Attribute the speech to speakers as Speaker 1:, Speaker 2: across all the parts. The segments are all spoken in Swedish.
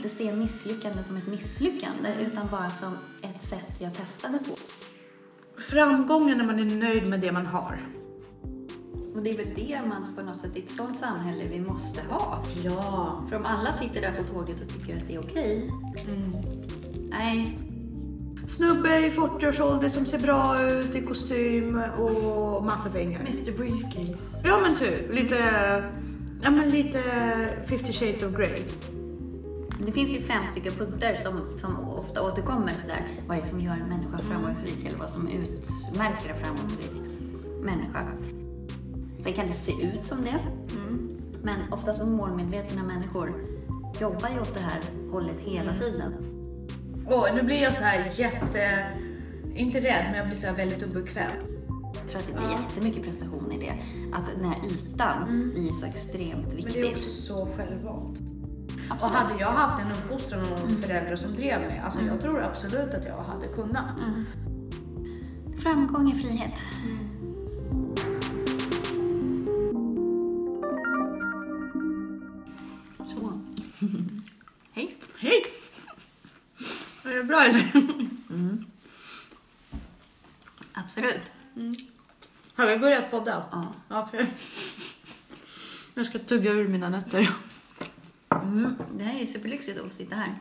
Speaker 1: inte se misslyckande som ett misslyckande utan bara som ett sätt jag testade på.
Speaker 2: Framgången när man är nöjd med det man har.
Speaker 1: Och det är väl det man på något sätt, i ett sånt samhälle vi måste ha.
Speaker 2: Ja.
Speaker 1: För om alla sitter där på tåget och tycker att det är okej. Nej,
Speaker 2: Snubbe i 40-årsålder som ser bra ut i kostym och massa pengar.
Speaker 1: Mr Briefcase.
Speaker 2: Ja men typ, lite, ja men lite 50 shades of grey.
Speaker 1: Det finns ju fem stycken punkter som, som ofta återkommer sådär. Vad är det som gör en människa framgångsrik eller vad som utmärker en framgångsrik människa. Sen kan det se ut som det. Men oftast målmedvetna människor jobbar ju åt det här hållet hela tiden.
Speaker 2: Åh, nu blir jag så här jätte, inte rädd men jag blir så här väldigt obekväm.
Speaker 1: Jag tror att det blir jättemycket prestation i det. Att den här ytan blir så extremt
Speaker 2: Men
Speaker 1: viktig.
Speaker 2: det är också så självvalt. Och
Speaker 1: Absolut.
Speaker 2: hade jag haft en uppfostran och föräldrar som drev mig, alltså jag tror absolut att jag hade kunnat.
Speaker 1: Framgång är frihet. Så. Hej.
Speaker 2: Hej! Är det bra eller?
Speaker 1: Absolut.
Speaker 2: Har vi börjat podda?
Speaker 1: Ja.
Speaker 2: Ja, för jag ska tugga ur mina nötter.
Speaker 1: Mm. Det här är ju superlyxigt att sitta här.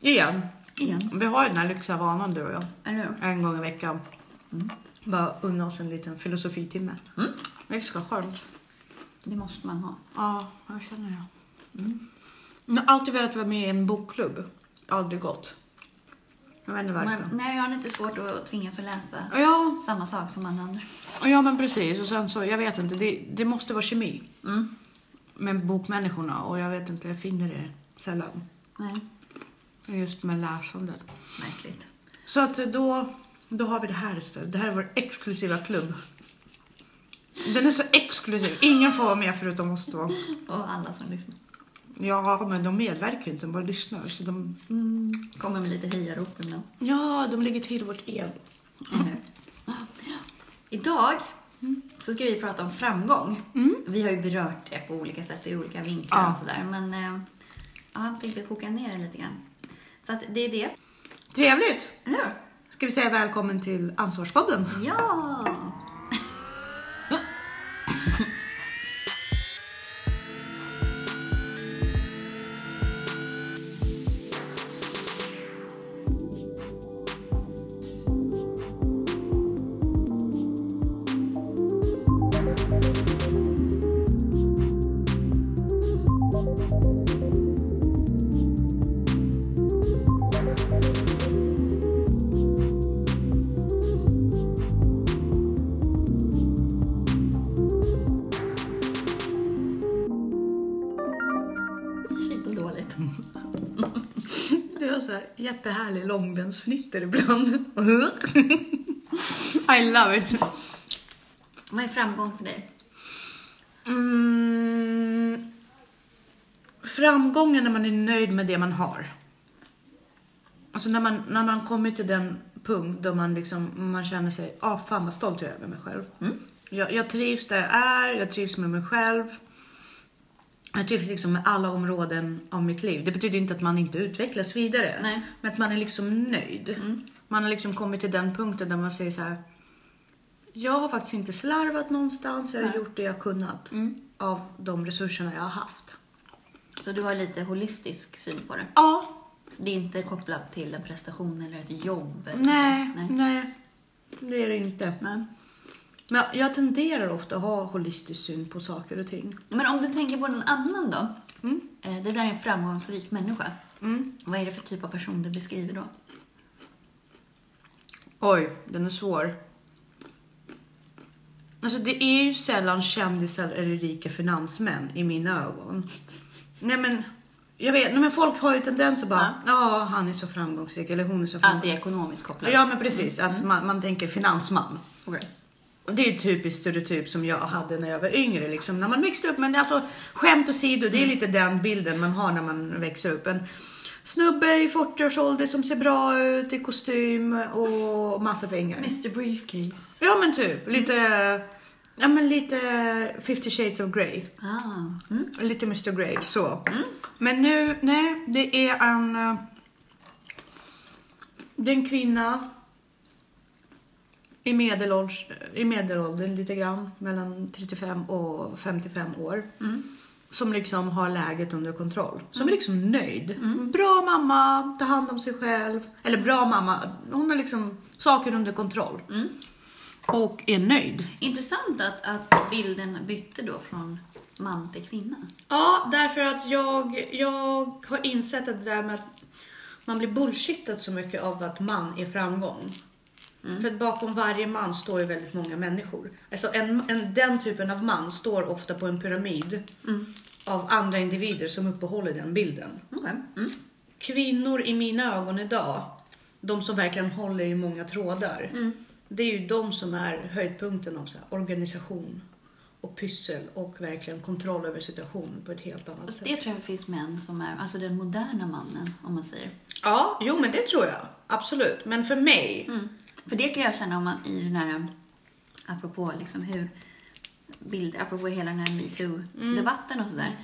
Speaker 2: Igen.
Speaker 1: Igen.
Speaker 2: Vi har ju den här lyxiga vanan du och jag.
Speaker 1: Eller hur?
Speaker 2: En gång i veckan. Bara unna oss en liten filosofitimme.
Speaker 1: Mm.
Speaker 2: Extra skönt.
Speaker 1: Det måste man ha.
Speaker 2: Ja, jag känner det. Jag har alltid velat vara med i en bokklubb. Aldrig gått. Jag vet inte varför.
Speaker 1: Men, nej, jag har lite svårt att tvingas att läsa
Speaker 2: Ja,
Speaker 1: samma sak som alla andra.
Speaker 2: ja, men precis. Och sen så, jag vet inte, det, det måste vara kemi
Speaker 1: Mm.
Speaker 2: Med bokmänniskorna och jag vet inte, jag finner det sällan.
Speaker 1: Nej,
Speaker 2: Just med läsandet.
Speaker 1: märkligt.
Speaker 2: Så att då, då har vi det här istället. Det här är vår exklusiva klubb. Den är så exklusiv. Ingen får vara med förutom oss två.
Speaker 1: Och alla som lyssnar.
Speaker 2: Ja, men de medverkar ju inte, de bara lyssnar. Så de,
Speaker 1: Kommer med lite hejarop ibland.
Speaker 2: ja, de lägger till vårt ego.
Speaker 1: Eller hur? Så ska vi prata om framgång. Vi har ju berört det på olika sätt i olika vinklar
Speaker 2: Ja.
Speaker 1: och sådär. Men eh, ja, jag tänkte koka ner det lite grann. Så att det är det.
Speaker 2: Trevligt!
Speaker 1: Eller hur?
Speaker 2: Ska vi säga välkommen till Ansvarspodden?
Speaker 1: Ja!
Speaker 2: långbensfnitter ibland. I love it.
Speaker 1: Vad är framgång för dig?
Speaker 2: Mm, framgången när man är nöjd med det man har. Alltså när man, när man kommer till den punkt då man, liksom, man känner sig, ah fan vad stolt jag är över mig själv. Jag, jag trivs där jag är, jag trivs med mig själv. Jag trivs liksom med alla områden av mitt liv. Det betyder inte att man inte utvecklas vidare.
Speaker 1: Nej.
Speaker 2: Men att man är liksom nöjd. Man har liksom kommit till den punkten där man säger så här. Jag har faktiskt inte slarvat någonstans. Jag har
Speaker 1: Nej.
Speaker 2: gjort det jag kunnat. Av de resurserna jag har haft.
Speaker 1: Så du har lite holistisk syn på det?
Speaker 2: Ja.
Speaker 1: Det är inte kopplat till en prestation eller ett jobb?
Speaker 2: Nej,
Speaker 1: så?
Speaker 2: nej. Det är det inte.
Speaker 1: Nej.
Speaker 2: Men jag tenderar ofta att ha holistisk syn på saker och ting.
Speaker 1: Men om du tänker på någon annan då?
Speaker 2: Mm.
Speaker 1: Eh, Det där är en framgångsrik människa.
Speaker 2: Mm.
Speaker 1: Vad är det för typ av person du beskriver då?
Speaker 2: Oj, den är svår. Alltså det är ju sällan kändisar eller rika finansmän i mina ögon. Nej men, jag vet, nej, men folk har ju tendens att bara, ja han är så framgångsrik eller hon är så
Speaker 1: Att det
Speaker 2: framgångsrik.
Speaker 1: är ekonomiskt kopplat?
Speaker 2: Ja men precis, att man, man tänker finansman.
Speaker 1: Okej.
Speaker 2: Det är ju typiskt stereotyp som jag hade när jag var yngre. Liksom. När man växte upp. Men alltså, skämt åsido, det är lite den bilden man har när man växer upp. En snubbe i 40-årsålder som ser bra ut i kostym och massa pengar.
Speaker 1: Mr Briefcase.
Speaker 2: Ja men typ, lite Ja, men lite 50 shades of Grey.
Speaker 1: Ah. Mm.
Speaker 2: Lite Mr Grey, så. Men nu, nej, det är en... eh, Det är en kvinna i, medelålders, i medelåldern lite grann, mellan 35 och 55 år. Som liksom har läget under kontroll. Som är liksom nöjd. Bra mamma, tar hand om sig själv. Eller bra mamma, hon har liksom saker under kontroll. Och är nöjd.
Speaker 1: Intressant att, att bilden bytte då från man till kvinna.
Speaker 2: Ja, därför att jag, jag har insett att det där med att man blir bullshittad så mycket av att man är framgång. För att bakom varje man står ju väldigt många människor. Alltså en, en, den typen av man står ofta på en pyramid av andra individer som uppehåller den bilden.
Speaker 1: Okej. Mm.
Speaker 2: Kvinnor i mina ögon idag, de som verkligen håller i många trådar, det är ju de som är höjdpunkten av så här, organisation och pyssel och verkligen kontroll över situationen på ett helt annat
Speaker 1: Fast
Speaker 2: sätt.
Speaker 1: det tror jag finns män som är, alltså den moderna mannen om man säger.
Speaker 2: Ja, jo men det tror jag. Absolut. Men för mig,
Speaker 1: Mm. För det kan jag känna om man i den här, apropå liksom hur, bild, apropå hela den här metoo-debatten och sådär.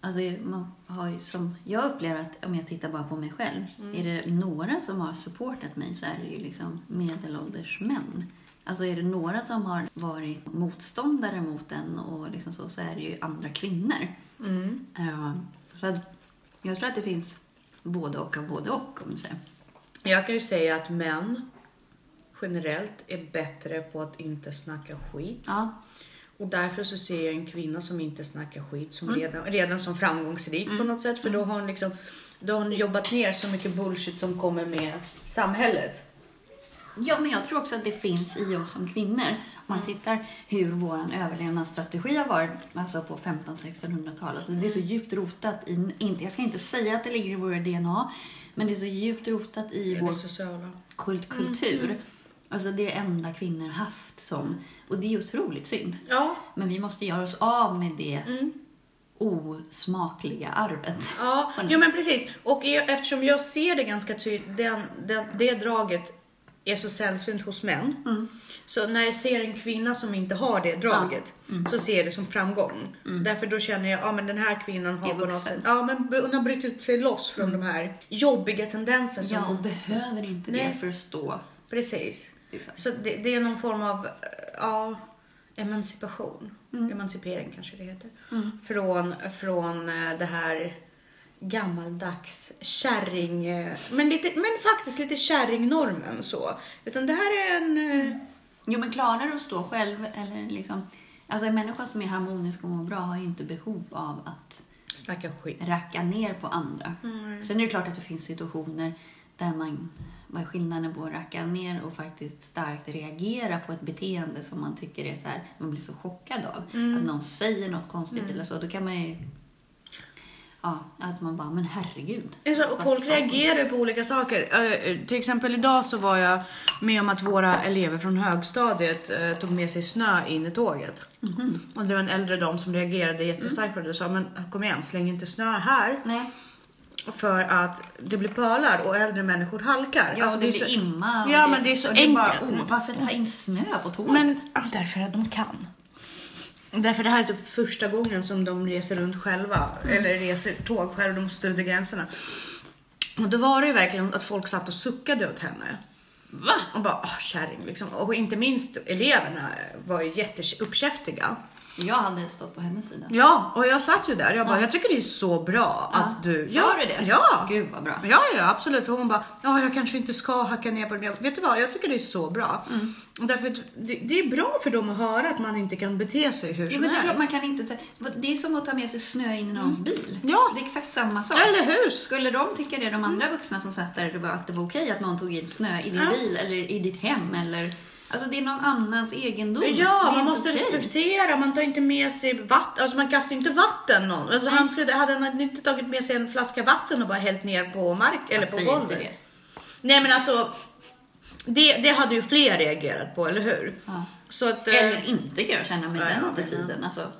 Speaker 1: Alltså man har ju som, jag upplever att om jag tittar bara på mig själv, är det några som har supportat mig så är det ju liksom medelålders män. Alltså är det några som har varit motståndare mot den och liksom så, så är det ju andra kvinnor. Ja, så att jag tror att det finns både och av både och om du säger.
Speaker 2: Jag kan ju säga att män generellt är bättre på att inte snacka skit.
Speaker 1: Ja,
Speaker 2: Och därför så ser jag en kvinna som inte snackar skit som redan, redan som framgångsrik på något sätt. För då har hon liksom då har hon jobbat ner så mycket bullshit som kommer med samhället.
Speaker 1: Ja, men jag tror också att det finns i oss som kvinnor. Om man tittar hur vår överlevnadsstrategi har varit alltså på 1500-1600-talet. Det är så djupt rotat i, inte, jag ska inte säga att det ligger i vår DNA, men det är så djupt rotat i
Speaker 2: Det
Speaker 1: vår
Speaker 2: sociala.
Speaker 1: kult, kultur. Alltså det är det enda kvinnor haft som, och det är otroligt synd.
Speaker 2: Ja,
Speaker 1: Men vi måste göra oss av med det osmakliga arvet.
Speaker 2: Ja, jo men precis. Och eftersom jag ser det ganska tydligt, den, den, det draget är så sällsynt hos män.
Speaker 1: Mm.
Speaker 2: Så när jag ser en kvinna som inte har det draget
Speaker 1: Mm.
Speaker 2: så ser jag det som framgång. Därför då känner jag, ja men den här kvinnan har på något sätt, ja men hon har brutit sig loss från de här jobbiga tendenserna
Speaker 1: Ja,
Speaker 2: hon
Speaker 1: behöver inte
Speaker 2: Nej.
Speaker 1: det för att stå
Speaker 2: Precis. Så det, det är någon form av, eh, ja, emancipation.
Speaker 1: Mm.
Speaker 2: Emancipering kanske det heter. Från, från eh, det här gammaldags kärring, eh, men, lite, men faktiskt lite kärringnormen så. Utan det här är en, eh,
Speaker 1: Jo, men klarar du att stå själv eller liksom... Alltså en människa som är harmonisk och mår bra har ju inte behov av att
Speaker 2: snacka skit.
Speaker 1: racka ner på andra.
Speaker 2: Mm.
Speaker 1: Sen är det klart att det finns situationer där man... Vad är skillnaden på att racka ner och faktiskt starkt reagera på ett beteende som man tycker är så här, man blir så chockad av.
Speaker 2: Mm.
Speaker 1: Att någon säger något konstigt eller så. Då kan man ju... Ja, att man bara, men herregud.
Speaker 2: Alltså,
Speaker 1: vad
Speaker 2: folk reagerar på olika saker. Eh, till exempel idag så var jag med om att våra elever från högstadiet eh, tog med sig snö in i tåget.
Speaker 1: Mhm.
Speaker 2: Och det var en äldre dam som reagerade jättestarkt på det och sa men kom igen släng inte snö här
Speaker 1: Nej,
Speaker 2: för att det blir pölar och äldre människor halkar.
Speaker 1: ja,
Speaker 2: Alltså,
Speaker 1: och det,
Speaker 2: är
Speaker 1: blir
Speaker 2: så-
Speaker 1: imma. och
Speaker 2: Ja, men det är så
Speaker 1: och det bara,
Speaker 2: enkelt.
Speaker 1: oh, varför ta in snö på tåget?
Speaker 2: Men därför att de kan. Därför det här är typ första gången som de reser runt själva. Eller reser tåg själva, de måste i gränserna. Och då var det ju verkligen att folk satt och suckade åt henne.
Speaker 1: Va?
Speaker 2: Och bara, åh kärring liksom. Och inte minst eleverna var ju jätteuppkäftiga.
Speaker 1: Jag hade stått på hennes sida.
Speaker 2: Ja, och jag satt ju där. Jag bara, jag tycker det är så bra att du...
Speaker 1: Sa
Speaker 2: ja,
Speaker 1: du det?
Speaker 2: Ja.
Speaker 1: Gud vad bra.
Speaker 2: Ja, ja, absolut. För hon bara, ja, jag kanske inte ska hacka ner på det. Men Vet du vad, jag tycker det är så bra.
Speaker 1: Mm.
Speaker 2: Därför det, det är bra för dem att höra att man inte kan bete sig hur
Speaker 1: Ja,
Speaker 2: som
Speaker 1: men det är
Speaker 2: helst.
Speaker 1: klart man kan inte ta, Det är som att ta med sig snö in i någons bil.
Speaker 2: Ja.
Speaker 1: Det är exakt samma sak.
Speaker 2: Eller hur?
Speaker 1: Skulle de tycka det, de andra vuxna som satt där, det att det var okej att någon tog in snö i din
Speaker 2: Ja.
Speaker 1: bil eller i ditt hem eller... Alltså det är någon annans egendom.
Speaker 2: Ja, man måste
Speaker 1: okej.
Speaker 2: respektera. Man tar inte med sig vatten. Alltså man kastar inte vatten någon. Alltså
Speaker 1: Nej.
Speaker 2: han skulle, hade han inte tagit med sig en flaska vatten och bara hällt ner på mark eller
Speaker 1: Jag
Speaker 2: på golvet.
Speaker 1: det.
Speaker 2: Nej men alltså. Det, det hade ju fler reagerat på, eller hur?
Speaker 1: Ja.
Speaker 2: Så att, eh,
Speaker 1: Eller inte kan jag känna med
Speaker 2: Ja,
Speaker 1: den
Speaker 2: ja,
Speaker 1: attityden. Alltså,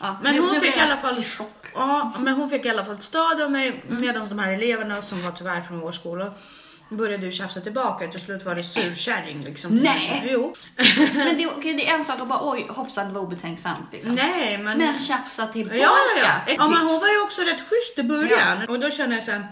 Speaker 1: ja.
Speaker 2: Men
Speaker 1: Nu-
Speaker 2: hon
Speaker 1: nu
Speaker 2: fick
Speaker 1: blir
Speaker 2: i
Speaker 1: jag
Speaker 2: alla fall. Ja, men hon fick i alla fall stöd av mig
Speaker 1: Mm.
Speaker 2: medan de här eleverna som var tyvärr från vår skola började du tjafsa tillbaka. Till slut var det surkärring liksom.
Speaker 1: Nej.
Speaker 2: Jo.
Speaker 1: Men det, okej, det är en sak att bara oj hoppsan det var obetänksamt liksom.
Speaker 2: Nej, men...
Speaker 1: Men tjafsa tillbaka.
Speaker 2: Ja, ja, ja. ja men hon var ju också rätt schysst i början. Och då känner jag så här,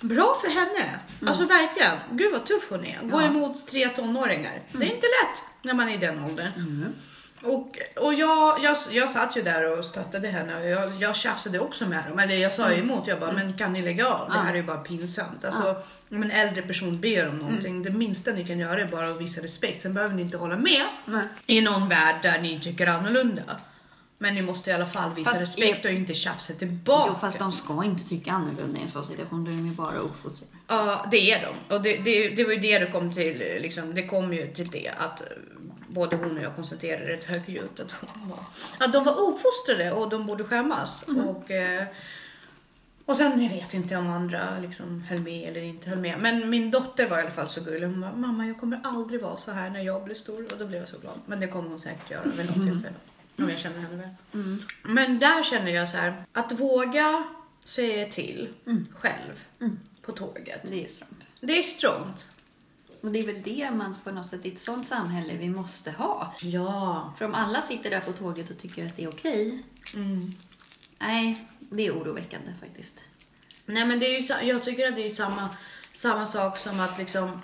Speaker 2: bra för henne. Alltså verkligen. Gud vad tuff hon är. Gå
Speaker 1: Ja.
Speaker 2: emot tre tonåringar. Det är inte lätt när man är i den åldern. Och, och jag, jag, jag satt ju där och stöttade henne och jag, jag tjafsade också med dem. Eller jag sa ju emot, jag bara, men kan ni lägga av? Det här är ju bara pinsamt. Alltså, om en äldre person ber om någonting, det minsta ni kan göra är bara att visa respekt. Sen behöver ni inte hålla med
Speaker 1: Nej.
Speaker 2: i någon värld där ni tycker annorlunda. Men ni måste i alla fall visa
Speaker 1: Fast
Speaker 2: respekt och inte tjafsa tillbaka.
Speaker 1: Jo fast de ska inte tycka annorlunda i en sån situation. Då är de ju bara uppfostrade.
Speaker 2: Ja, det är de. Och det, det, det var ju det det kom till. Liksom, det kom ju till det att både hon och jag konstaterade rätt högljutt att, hon var, att de var uppfostrade och de borde skämmas. Och, eh, och sen, jag vet inte om andra liksom höll med eller inte höll med. Men min dotter var i alla fall så gullig. Hon bara, mamma jag kommer aldrig vara så här när jag blir stor. Och då blev jag så glad. Men det kommer hon säkert göra vid något tillfälle. Om jag känner henne väl. Men där känner jag så här, att våga säga till själv på tåget.
Speaker 1: Det är strångt.
Speaker 2: Det är strångt.
Speaker 1: Och det är väl det man på något sätt i ett sånt samhälle vi måste ha.
Speaker 2: Ja.
Speaker 1: För om alla sitter där på tåget och tycker att det är okej.
Speaker 2: Mm.
Speaker 1: Nej, det är oroväckande faktiskt.
Speaker 2: Nej men det är ju, jag tycker att det är samma, samma sak som att liksom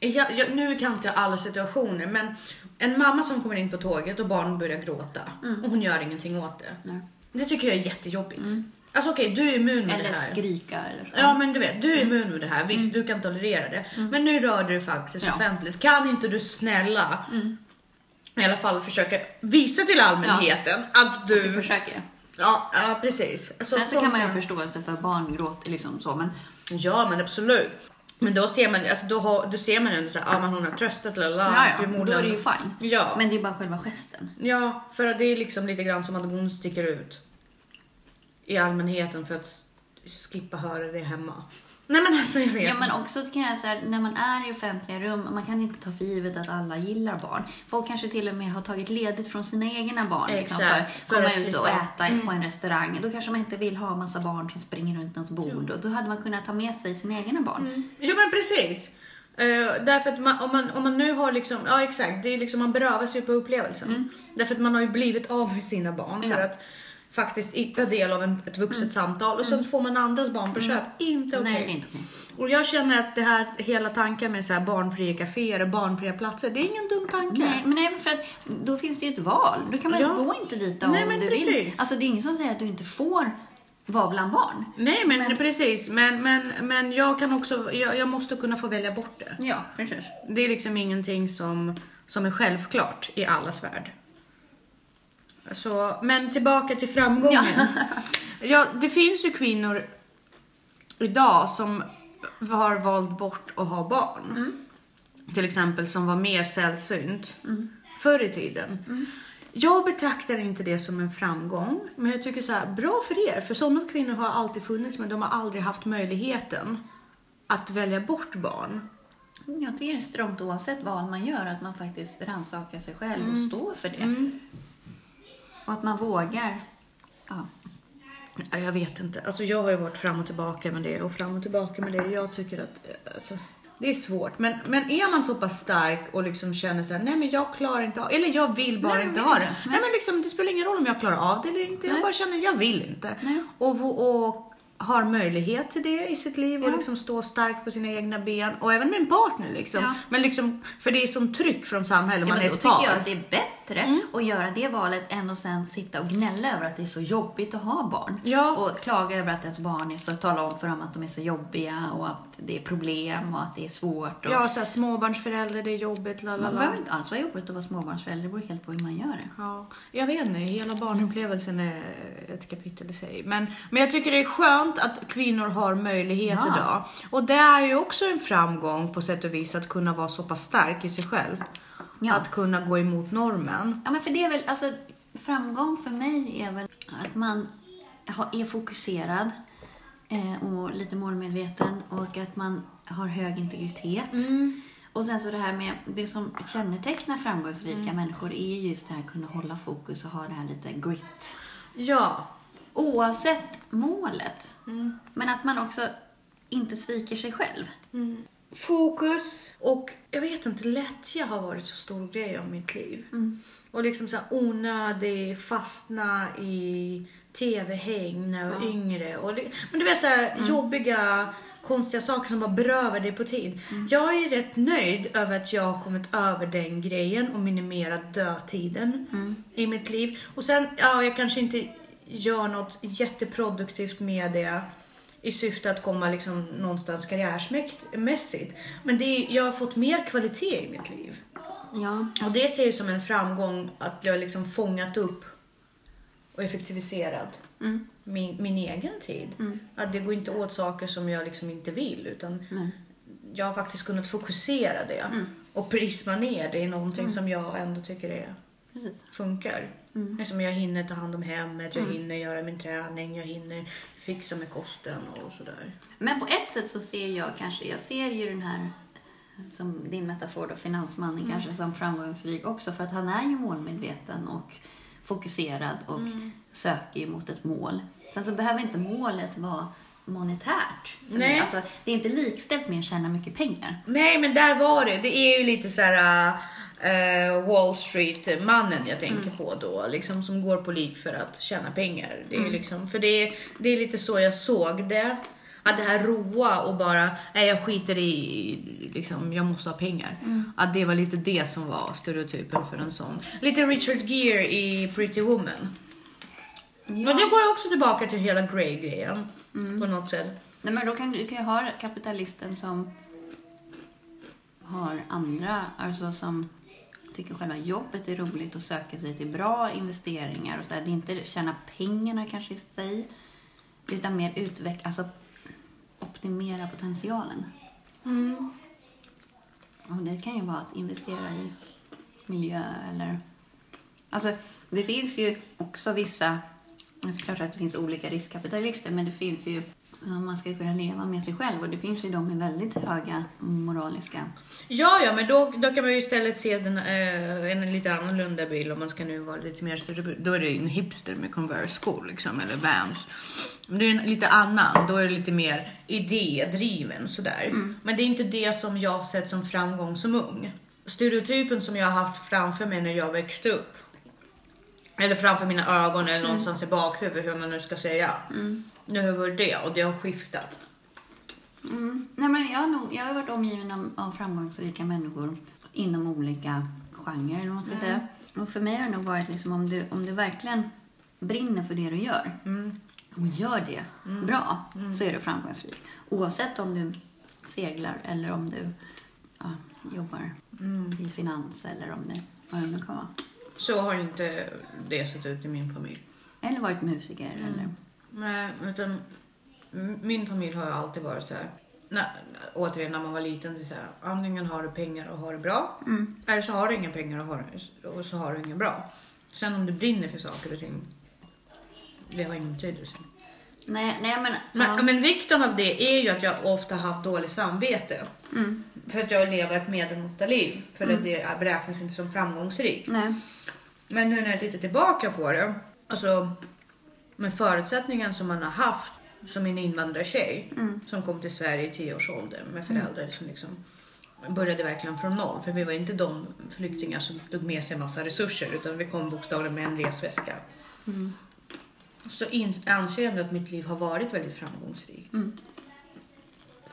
Speaker 2: jag, jag, nu kan inte jag alla situationer men en mamma som kommer in på tåget och barn börjar gråta och hon gör ingenting åt det.
Speaker 1: Nej.
Speaker 2: Det tycker jag är jättejobbigt. Alltså okej, du är immun
Speaker 1: Eller
Speaker 2: det här.
Speaker 1: skrika eller så.
Speaker 2: Ja men du vet, du är immun med det här. Visst, du kan tolerera det. Men nu rör du faktiskt
Speaker 1: Ja.
Speaker 2: offentligt. Kan inte du snälla i alla fall försöka visa till allmänheten att du...
Speaker 1: Du försöker.
Speaker 2: Ja, ja precis. Så,
Speaker 1: Sen så kan man ju ha förståelse för barngråt liksom så men
Speaker 2: Ja men absolut. Men då ser man, alltså då, har, då ser man ändå såhär, ja men hon har tröstat eller
Speaker 1: ja, ja, då är det ju fine.
Speaker 2: Ja.
Speaker 1: Men det är bara själva gesten.
Speaker 2: ja, för att det är liksom lite grann som att hon sticker ut i allmänheten för att s- slippa höra det hemma. Nej men alltså jag vet
Speaker 1: Ja men också kan jag säga när man är i offentliga rum, man kan inte ta för givet att alla gillar barn. Folk kanske till och med har tagit ledigt från sina egna barn liksom, för att
Speaker 2: för
Speaker 1: komma
Speaker 2: att
Speaker 1: ut och
Speaker 2: slippa. Mm.
Speaker 1: äta på en restaurang. Då kanske man inte vill ha massa barn som springer runt ens bord och då hade man kunnat ta med sig sina egna barn.
Speaker 2: Jo men precis. Uh, därför att man, om, man, om man nu har liksom, ja exakt, det är liksom, man berövas ju på upplevelsen. Därför att man har ju blivit av med sina barn för
Speaker 1: Mm. Ja.
Speaker 2: att faktiskt ta del av en, ett vuxet samtal och så får man andras barn på köp. Inte okej.
Speaker 1: Mm. Det är inte okej.
Speaker 2: Och jag känner att det här, hela tanken med så här barnfria kaféer och barnfria platser, det är ingen dum tanke.
Speaker 1: Nej, men nej, för att då finns det ju ett val. Då kan man
Speaker 2: Ja.
Speaker 1: gå inte dit om
Speaker 2: Nej, men
Speaker 1: du
Speaker 2: precis.
Speaker 1: vill. Alltså det är ingen som säger att du inte får vara bland barn.
Speaker 2: Nej men, precis, men, men, men jag kan också, jag, jag måste kunna få välja bort det.
Speaker 1: Ja, precis.
Speaker 2: Det är liksom ingenting som, som är självklart i allas värld. Så, men tillbaka till framgången. Ja. det finns ju kvinnor idag som har valt bort att ha barn. Till exempel som var mer sällsynt förr i tiden. Jag betraktar inte det som en framgång, men jag tycker så här, bra för er. För sådana kvinnor har alltid funnits, men de har aldrig haft möjligheten att välja bort barn.
Speaker 1: Jag tycker det är strångt oavsett vad man gör, att man faktiskt rannsakar sig själv
Speaker 2: Mm.
Speaker 1: och står för det. Och att man vågar. Ja.
Speaker 2: Ja, Jag vet inte. Alltså jag har ju varit fram och tillbaka med det och fram och tillbaka med det. Jag tycker att alltså, det är svårt. Men, men är man så pass stark och liksom känner så här, nej men jag klarar inte av eller jag vill bara
Speaker 1: Nej,
Speaker 2: inte
Speaker 1: jag
Speaker 2: ha det.
Speaker 1: inte.
Speaker 2: Nej. men liksom, det spelar ingen roll om jag klarar av det eller inte. Jag
Speaker 1: Nej.
Speaker 2: bara känner, jag vill inte.
Speaker 1: Nej.
Speaker 2: Och, och, har möjlighet till det i sitt liv och
Speaker 1: Ja.
Speaker 2: liksom stå stark på sina egna ben. Och även med en partner liksom.
Speaker 1: Ja.
Speaker 2: Men liksom, för det är sån tryck från samhället,
Speaker 1: Ja,
Speaker 2: man är
Speaker 1: då
Speaker 2: ett
Speaker 1: tycker
Speaker 2: par.
Speaker 1: jag att det är bättre att göra det valet än att sen sitta och gnälla över att det är så jobbigt att ha barn.
Speaker 2: Ja.
Speaker 1: Och klaga över att ens barn är så, tala om för dem att de är så jobbiga och att det är problem och att det är svårt. Och
Speaker 2: Ja, så här, småbarnsförälder, det är jobbigt, la la la.
Speaker 1: behöver inte alls vara jobbigt att vara småbarnsförälder, det beror helt på hur man gör det.
Speaker 2: Ja, jag vet inte, hela barnupplevelsen är ett kapitel i sig. Men, men jag tycker det är skönt att kvinnor har möjlighet
Speaker 1: Ja.
Speaker 2: idag. Och det är ju också en framgång på sätt och vis att kunna vara så pass stark i sig själv.
Speaker 1: Ja.
Speaker 2: Att kunna gå emot normen.
Speaker 1: Ja, men för det är väl, alltså framgång för mig är väl att man är fokuserad eh, och lite målmedveten och att man har hög integritet. Och sen så det här med, det som kännetecknar framgångsrika människor är just det här att kunna hålla fokus och ha det här lite grit.
Speaker 2: Ja.
Speaker 1: Oavsett målet. Men att man också inte sviker sig själv.
Speaker 2: Fokus och jag vet inte, lättja har varit så stor grej av mitt liv. Och liksom så här onödig, fastna i tv-häng när jag var yngre. Och det, men du vet så här jobbiga, konstiga saker som bara berövar dig på tid. Jag är rätt nöjd över att jag har kommit över den grejen och minimerat dödtiden i mitt liv. Och sen, ja, jag kanske inte gör något jätteproduktivt med det i syfte att komma liksom någonstans karriärsmässigt. Men det är, jag har fått mer kvalitet i mitt liv.
Speaker 1: Ja.
Speaker 2: Och det ser jag som en framgång att jag liksom fångat upp och effektiviserat
Speaker 1: Mm.
Speaker 2: min, min egen tid. Att det går inte åt saker som jag liksom inte vill utan
Speaker 1: Nej.
Speaker 2: jag har faktiskt kunnat fokusera det och prisma ner det i någonting som jag ändå tycker är,
Speaker 1: Precis.
Speaker 2: funkar. Liksom jag hinner ta hand om hemmet, jag hinner göra min träning, jag hinner fixa med kosten och sådär.
Speaker 1: Men på ett sätt så ser jag kanske, jag ser ju den här, som din metafor då, finansmannen kanske som framgångsrik också för att han är ju målmedveten och fokuserad och söker ju mot ett mål. Sen så behöver inte målet vara monetärt.
Speaker 2: Nej.
Speaker 1: Alltså, det är inte likställt med att tjäna mycket pengar.
Speaker 2: Nej, men där var det. Det är ju lite så här äh, Wall Street-mannen jag tänker på då, liksom som går på lik för att tjäna pengar. Det är liksom, för det, det är lite så jag såg det. Att det här roa och bara, nej jag skiter i, liksom, jag måste ha pengar. Att det var lite det som var stereotypen för en sån. Lite Richard Gere i Pretty Woman. Men det går också tillbaka till hela Grey-grejen på något sätt.
Speaker 1: Nej, men då kan du kan ju ha kapitalisten som har andra, alltså som tycker själva jobbet är roligt och söker sig till bra investeringar och så där. Det är inte tjäna pengarna kanske i sig, utan mer utveckla, alltså optimera potentialen. Och det kan ju vara att investera i miljö eller... Alltså, det finns ju också vissa... Det är klart att det finns olika riskkapitalister, men det finns ju... Man ska ju kunna leva med sig själv och det finns ju de med väldigt höga moraliska...
Speaker 2: Ja, ja, men då, då kan man ju istället se den, eh, en lite annorlunda bild om man ska nu vara lite mer större. Då är det en hipster med Converse-skor liksom, eller Vans. Men det är en lite annan, då är det lite mer idédriven sådär. Men det är inte det som jag har sett som framgång som ung. Stereotypen som jag har haft framför mig när jag växte upp. Eller framför mina ögon eller någonstans i bakhuvudet, hur man nu ska säga. Nu har varit det och det har skiftat.
Speaker 1: Mm. Nej, men jag, har nog, jag har varit omgiven av, av framgångsrika människor inom olika genrer, eller vad man ska säga. Och för mig har det nog varit liksom om du, om du verkligen brinner för det du gör och gör det bra så är du framgångsrik. Oavsett om du seglar eller om du ja, jobbar i finans eller om det, vad det nu kan vara.
Speaker 2: Så har inte det sett ut i min familj.
Speaker 1: Eller varit musiker eller...
Speaker 2: Nej, utan min familj har ju alltid varit så här. När, återigen när man var liten, det är så här, antingen har du pengar och har det bra. Eller så har du inga pengar och, har, och så har du inget bra. Sen om du brinner för saker och ting, det har ingen betydelse.
Speaker 1: Nej, nej men...
Speaker 2: Men,
Speaker 1: ja.
Speaker 2: men vikten av det är ju att jag ofta haft dåligt samvete.
Speaker 1: Mm.
Speaker 2: För att jag lever ett medelmåtta liv. För att det beräknas inte som framgångsrikt.
Speaker 1: Nej.
Speaker 2: Men nu när jag tittar tillbaka på det, alltså med förutsättningen som man har haft som en invandrartjej som kom till Sverige i tioårsåldern med föräldrar som liksom började verkligen från noll. För vi var inte de flyktingar som tog med sig massa resurser utan vi kom bokstavligen med en resväska. Så in, anser jag ändå att mitt liv har varit väldigt framgångsrikt.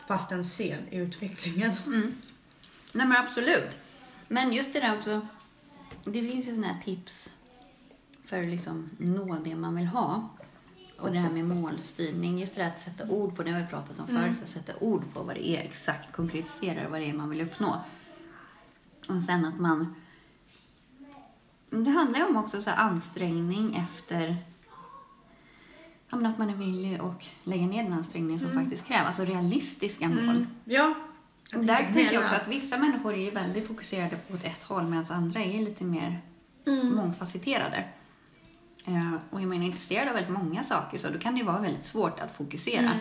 Speaker 2: Fast en sen i utvecklingen.
Speaker 1: Nej men absolut. Men just det där också. Det finns ju såna här tips för att liksom nå det man vill ha. Och det här med målstyrning. Just det där att sätta ord på det har vi pratat om förut. Så att sätta ord på vad det är exakt. Konkretisera vad det är man vill uppnå. Och sen att man... Det handlar ju om också så här ansträngning efter... Ja, men att man är villig och lägga ner den ansträngning som faktiskt krävs. Alltså realistiska mål.
Speaker 2: Ja.
Speaker 1: Och där tänker jag också att vissa människor är väldigt fokuserade på ett, ett håll medan andra är lite mer mångfacetterade. Eh, och är man intresserad av väldigt många saker så då kan det ju vara väldigt svårt att fokusera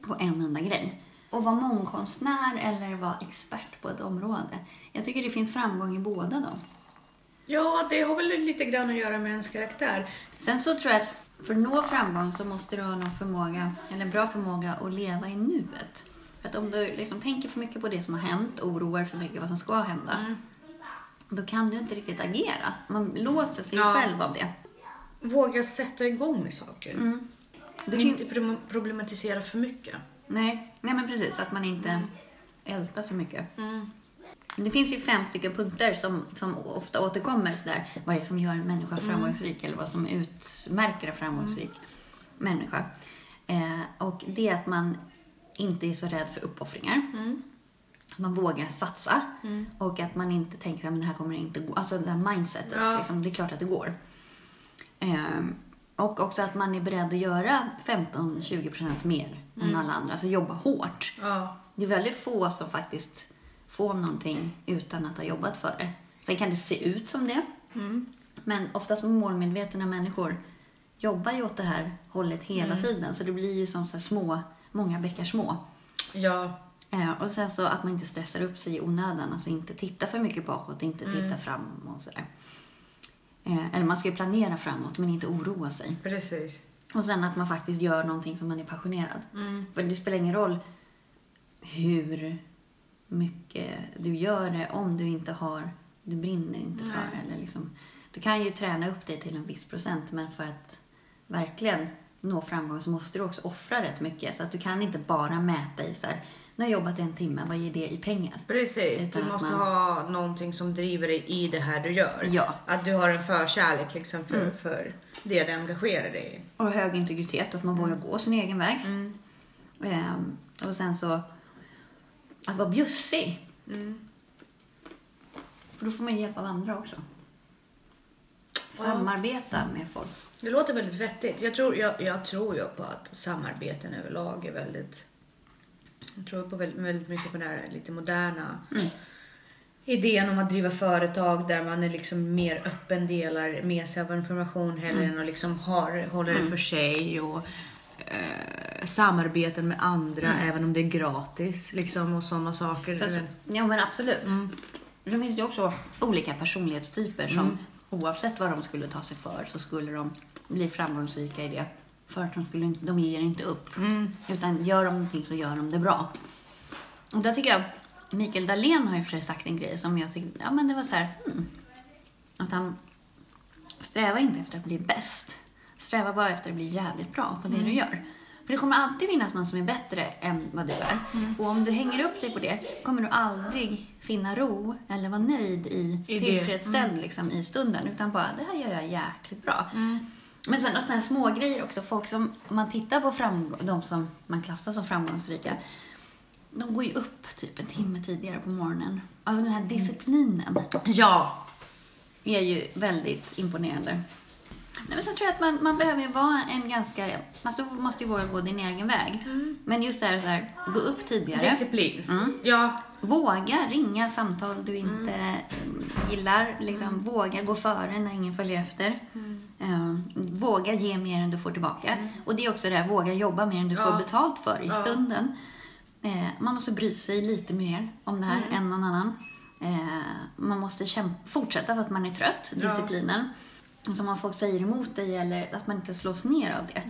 Speaker 1: på en enda grej. Och vara mångkonstnär eller vara expert på ett område. Jag tycker det finns framgång i båda dem.
Speaker 2: Ja, det har väl lite grann att göra med ens karaktär.
Speaker 1: Sen så tror jag att för att nå framgång så måste du ha någon förmåga, eller bra förmåga att leva i nuet. För att om du liksom tänker för mycket på det som har hänt, oroar för mycket vad som ska hända,
Speaker 2: Mm.
Speaker 1: då kan du inte riktigt agera. Man låser sig
Speaker 2: Ja.
Speaker 1: själv av det.
Speaker 2: Våga sätta igång med saker.
Speaker 1: Mm. Det fin-
Speaker 2: Inte pro- problematisera för mycket.
Speaker 1: Nej, nej, men precis. Att man inte ältar för mycket.
Speaker 2: Mm.
Speaker 1: Det finns ju fem stycken punkter som, som ofta återkommer. Sådär, vad är det som gör en människa framgångsrik eller vad som utmärker en framgångsrik människa. Eh, och det är att man inte är så rädd för uppoffringar. Att man vågar satsa och att man inte tänker att det här kommer inte gå. Alltså det här mindsetet,
Speaker 2: Ja.
Speaker 1: liksom, det är klart att det går. Eh, och också att man är beredd att göra 15-20% mer än alla andra. Alltså jobba hårt.
Speaker 2: Ja.
Speaker 1: Det är väldigt få som faktiskt får någonting utan att ha jobbat för det. Sen kan det se ut som det. Men oftast målmedvetna människor jobbar ju åt det här hållet hela tiden. Så det blir ju som så små, många bäckar små.
Speaker 2: Ja.
Speaker 1: Eh, och sen så att man inte stressar upp sig i onödan. Alltså inte titta för mycket bakåt, inte titta fram och sådär. Eh, eller man ska ju planera framåt men inte oroa sig.
Speaker 2: Precis.
Speaker 1: Och sen att man faktiskt gör någonting som man är passionerad. För det spelar ingen roll hur mycket du gör det om du inte har, du brinner inte för det. Eller liksom, du kan ju träna upp dig till en viss procent men för att verkligen nå framgång så måste du också offra rätt mycket. Så att du kan inte bara mäta i så här, nu har jag jobbat en timme, vad ger det i pengar?
Speaker 2: Precis.
Speaker 1: Utan
Speaker 2: Du måste
Speaker 1: man-
Speaker 2: ha någonting som driver dig i det här du gör.
Speaker 1: Ja.
Speaker 2: Att du har en förkärlek liksom för, för det du engagerar dig i.
Speaker 1: Och hög integritet, att man vågar gå sin egen väg. Ehm, och sen så att vara bjussig. För då får man hjälp av andra också. Samarbeta med folk.
Speaker 2: Det låter väldigt vettigt. Jag tror, jag, jag tror ju på att samarbeten överlag är väldigt... Jag tror på väldigt, väldigt mycket på den här lite moderna idén om att driva företag där man är liksom mer öppen, delar med sig av information hellre än att liksom har, håller det för sig och eh, samarbeten med andra även om det är gratis liksom och sådana saker.
Speaker 1: Sen så, ja men absolut. Sen finns det ju också olika personlighetstyper som oavsett vad de skulle ta sig för så skulle de bli framgångsrika i det. För att de, skulle inte, de ger inte upp. Utan gör de någonting så gör de det bra. Och där tycker jag Mikael Dahlén har ju för sig sagt en grej som jag tyckte, ja men det var så här, hmm. Att han strävar inte efter att bli bäst. Sträva bara efter att bli jävligt bra på det du gör. För det kommer alltid finnas någon som är bättre än vad du är. Och om du hänger upp dig på det kommer du aldrig finna ro eller vara nöjd i,
Speaker 2: I
Speaker 1: tillfredsställd liksom, i stunden. Utan bara, det här gör jag jäkligt bra. Men sen sådana här små grejer också. Folk som, om man tittar på framgång, de som man klassar som framgångsrika. De går ju upp typ en timme tidigare på morgonen. Alltså den här disciplinen
Speaker 2: Ja,
Speaker 1: är ju väldigt imponerande. Nej, men sen tror jag att man, man behöver ju vara en ganska... Du måste ju våga gå din egen väg. Men just det här, så här, gå upp tidigare.
Speaker 2: disciplin.
Speaker 1: Mm.
Speaker 2: Ja,
Speaker 1: Våga ringa samtal du inte mm, gillar. Liksom, Våga gå före när ingen följer efter. Eh, våga ge mer än du får tillbaka. Och det är också det här, våga jobba mer än du
Speaker 2: Ja.
Speaker 1: får betalt för i
Speaker 2: Ja.
Speaker 1: stunden. Eh, man måste bry sig lite mer om det här än någon annan. Eh, man måste kämpa, fortsätta fast man är trött,
Speaker 2: Ja.
Speaker 1: disciplinen. Som om folk säger emot dig eller att man inte slås ner av det.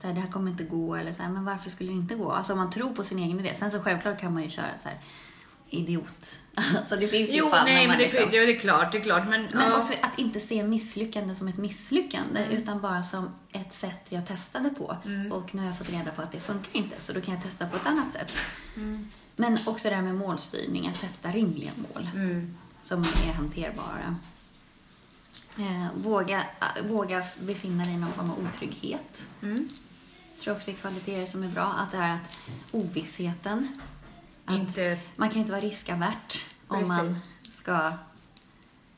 Speaker 1: Så här, det här kommer inte gå eller så här, men varför skulle det inte gå? Alltså om man tror på sin egen idé. Sen så självklart kan man ju köra så här idiot. Alltså det finns ju
Speaker 2: jo,
Speaker 1: fall
Speaker 2: nej,
Speaker 1: när man
Speaker 2: men det,
Speaker 1: liksom...
Speaker 2: ja, det är klart, det är klart. Men,
Speaker 1: Men
Speaker 2: ja.
Speaker 1: också att inte se misslyckande som ett misslyckande utan bara som ett sätt jag testade på. Och nu har jag fått reda på att det funkar inte så då kan jag testa på ett annat sätt. Men också det här med målstyrning, att sätta rimliga mål
Speaker 2: Mm.
Speaker 1: som är hanterbara. Eh, våga, äh, våga befinna dig i någon form av otrygghet.
Speaker 2: Mm.
Speaker 1: Jag tror också det är kvaliteter som är bra. Att det är att ovissheten. Att
Speaker 2: Inte...
Speaker 1: man kan inte vara riskavärt om man ska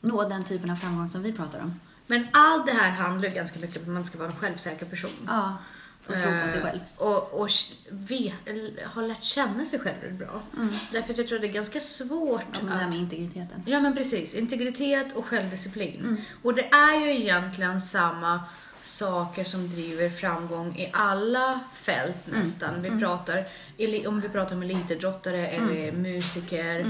Speaker 1: nå den typen av framgång som vi pratar om.
Speaker 2: Men allt det här handlar ju ganska mycket om att man ska vara en självsäker person.
Speaker 1: Ja, och tro på sig
Speaker 2: Eh,
Speaker 1: själv.
Speaker 2: Och, och eller har lärt känna sig själv bra. Därför att jag tror det är ganska svårt
Speaker 1: Ja, men det här
Speaker 2: att...
Speaker 1: med integriteten.
Speaker 2: Ja men precis, integritet och självdisciplin.
Speaker 1: Mm.
Speaker 2: Och det är ju egentligen samma saker som driver framgång i alla fält
Speaker 1: Mm.
Speaker 2: nästan. Vi pratar, eli- om vi pratar om elitidrottare
Speaker 1: Mm.
Speaker 2: eller musiker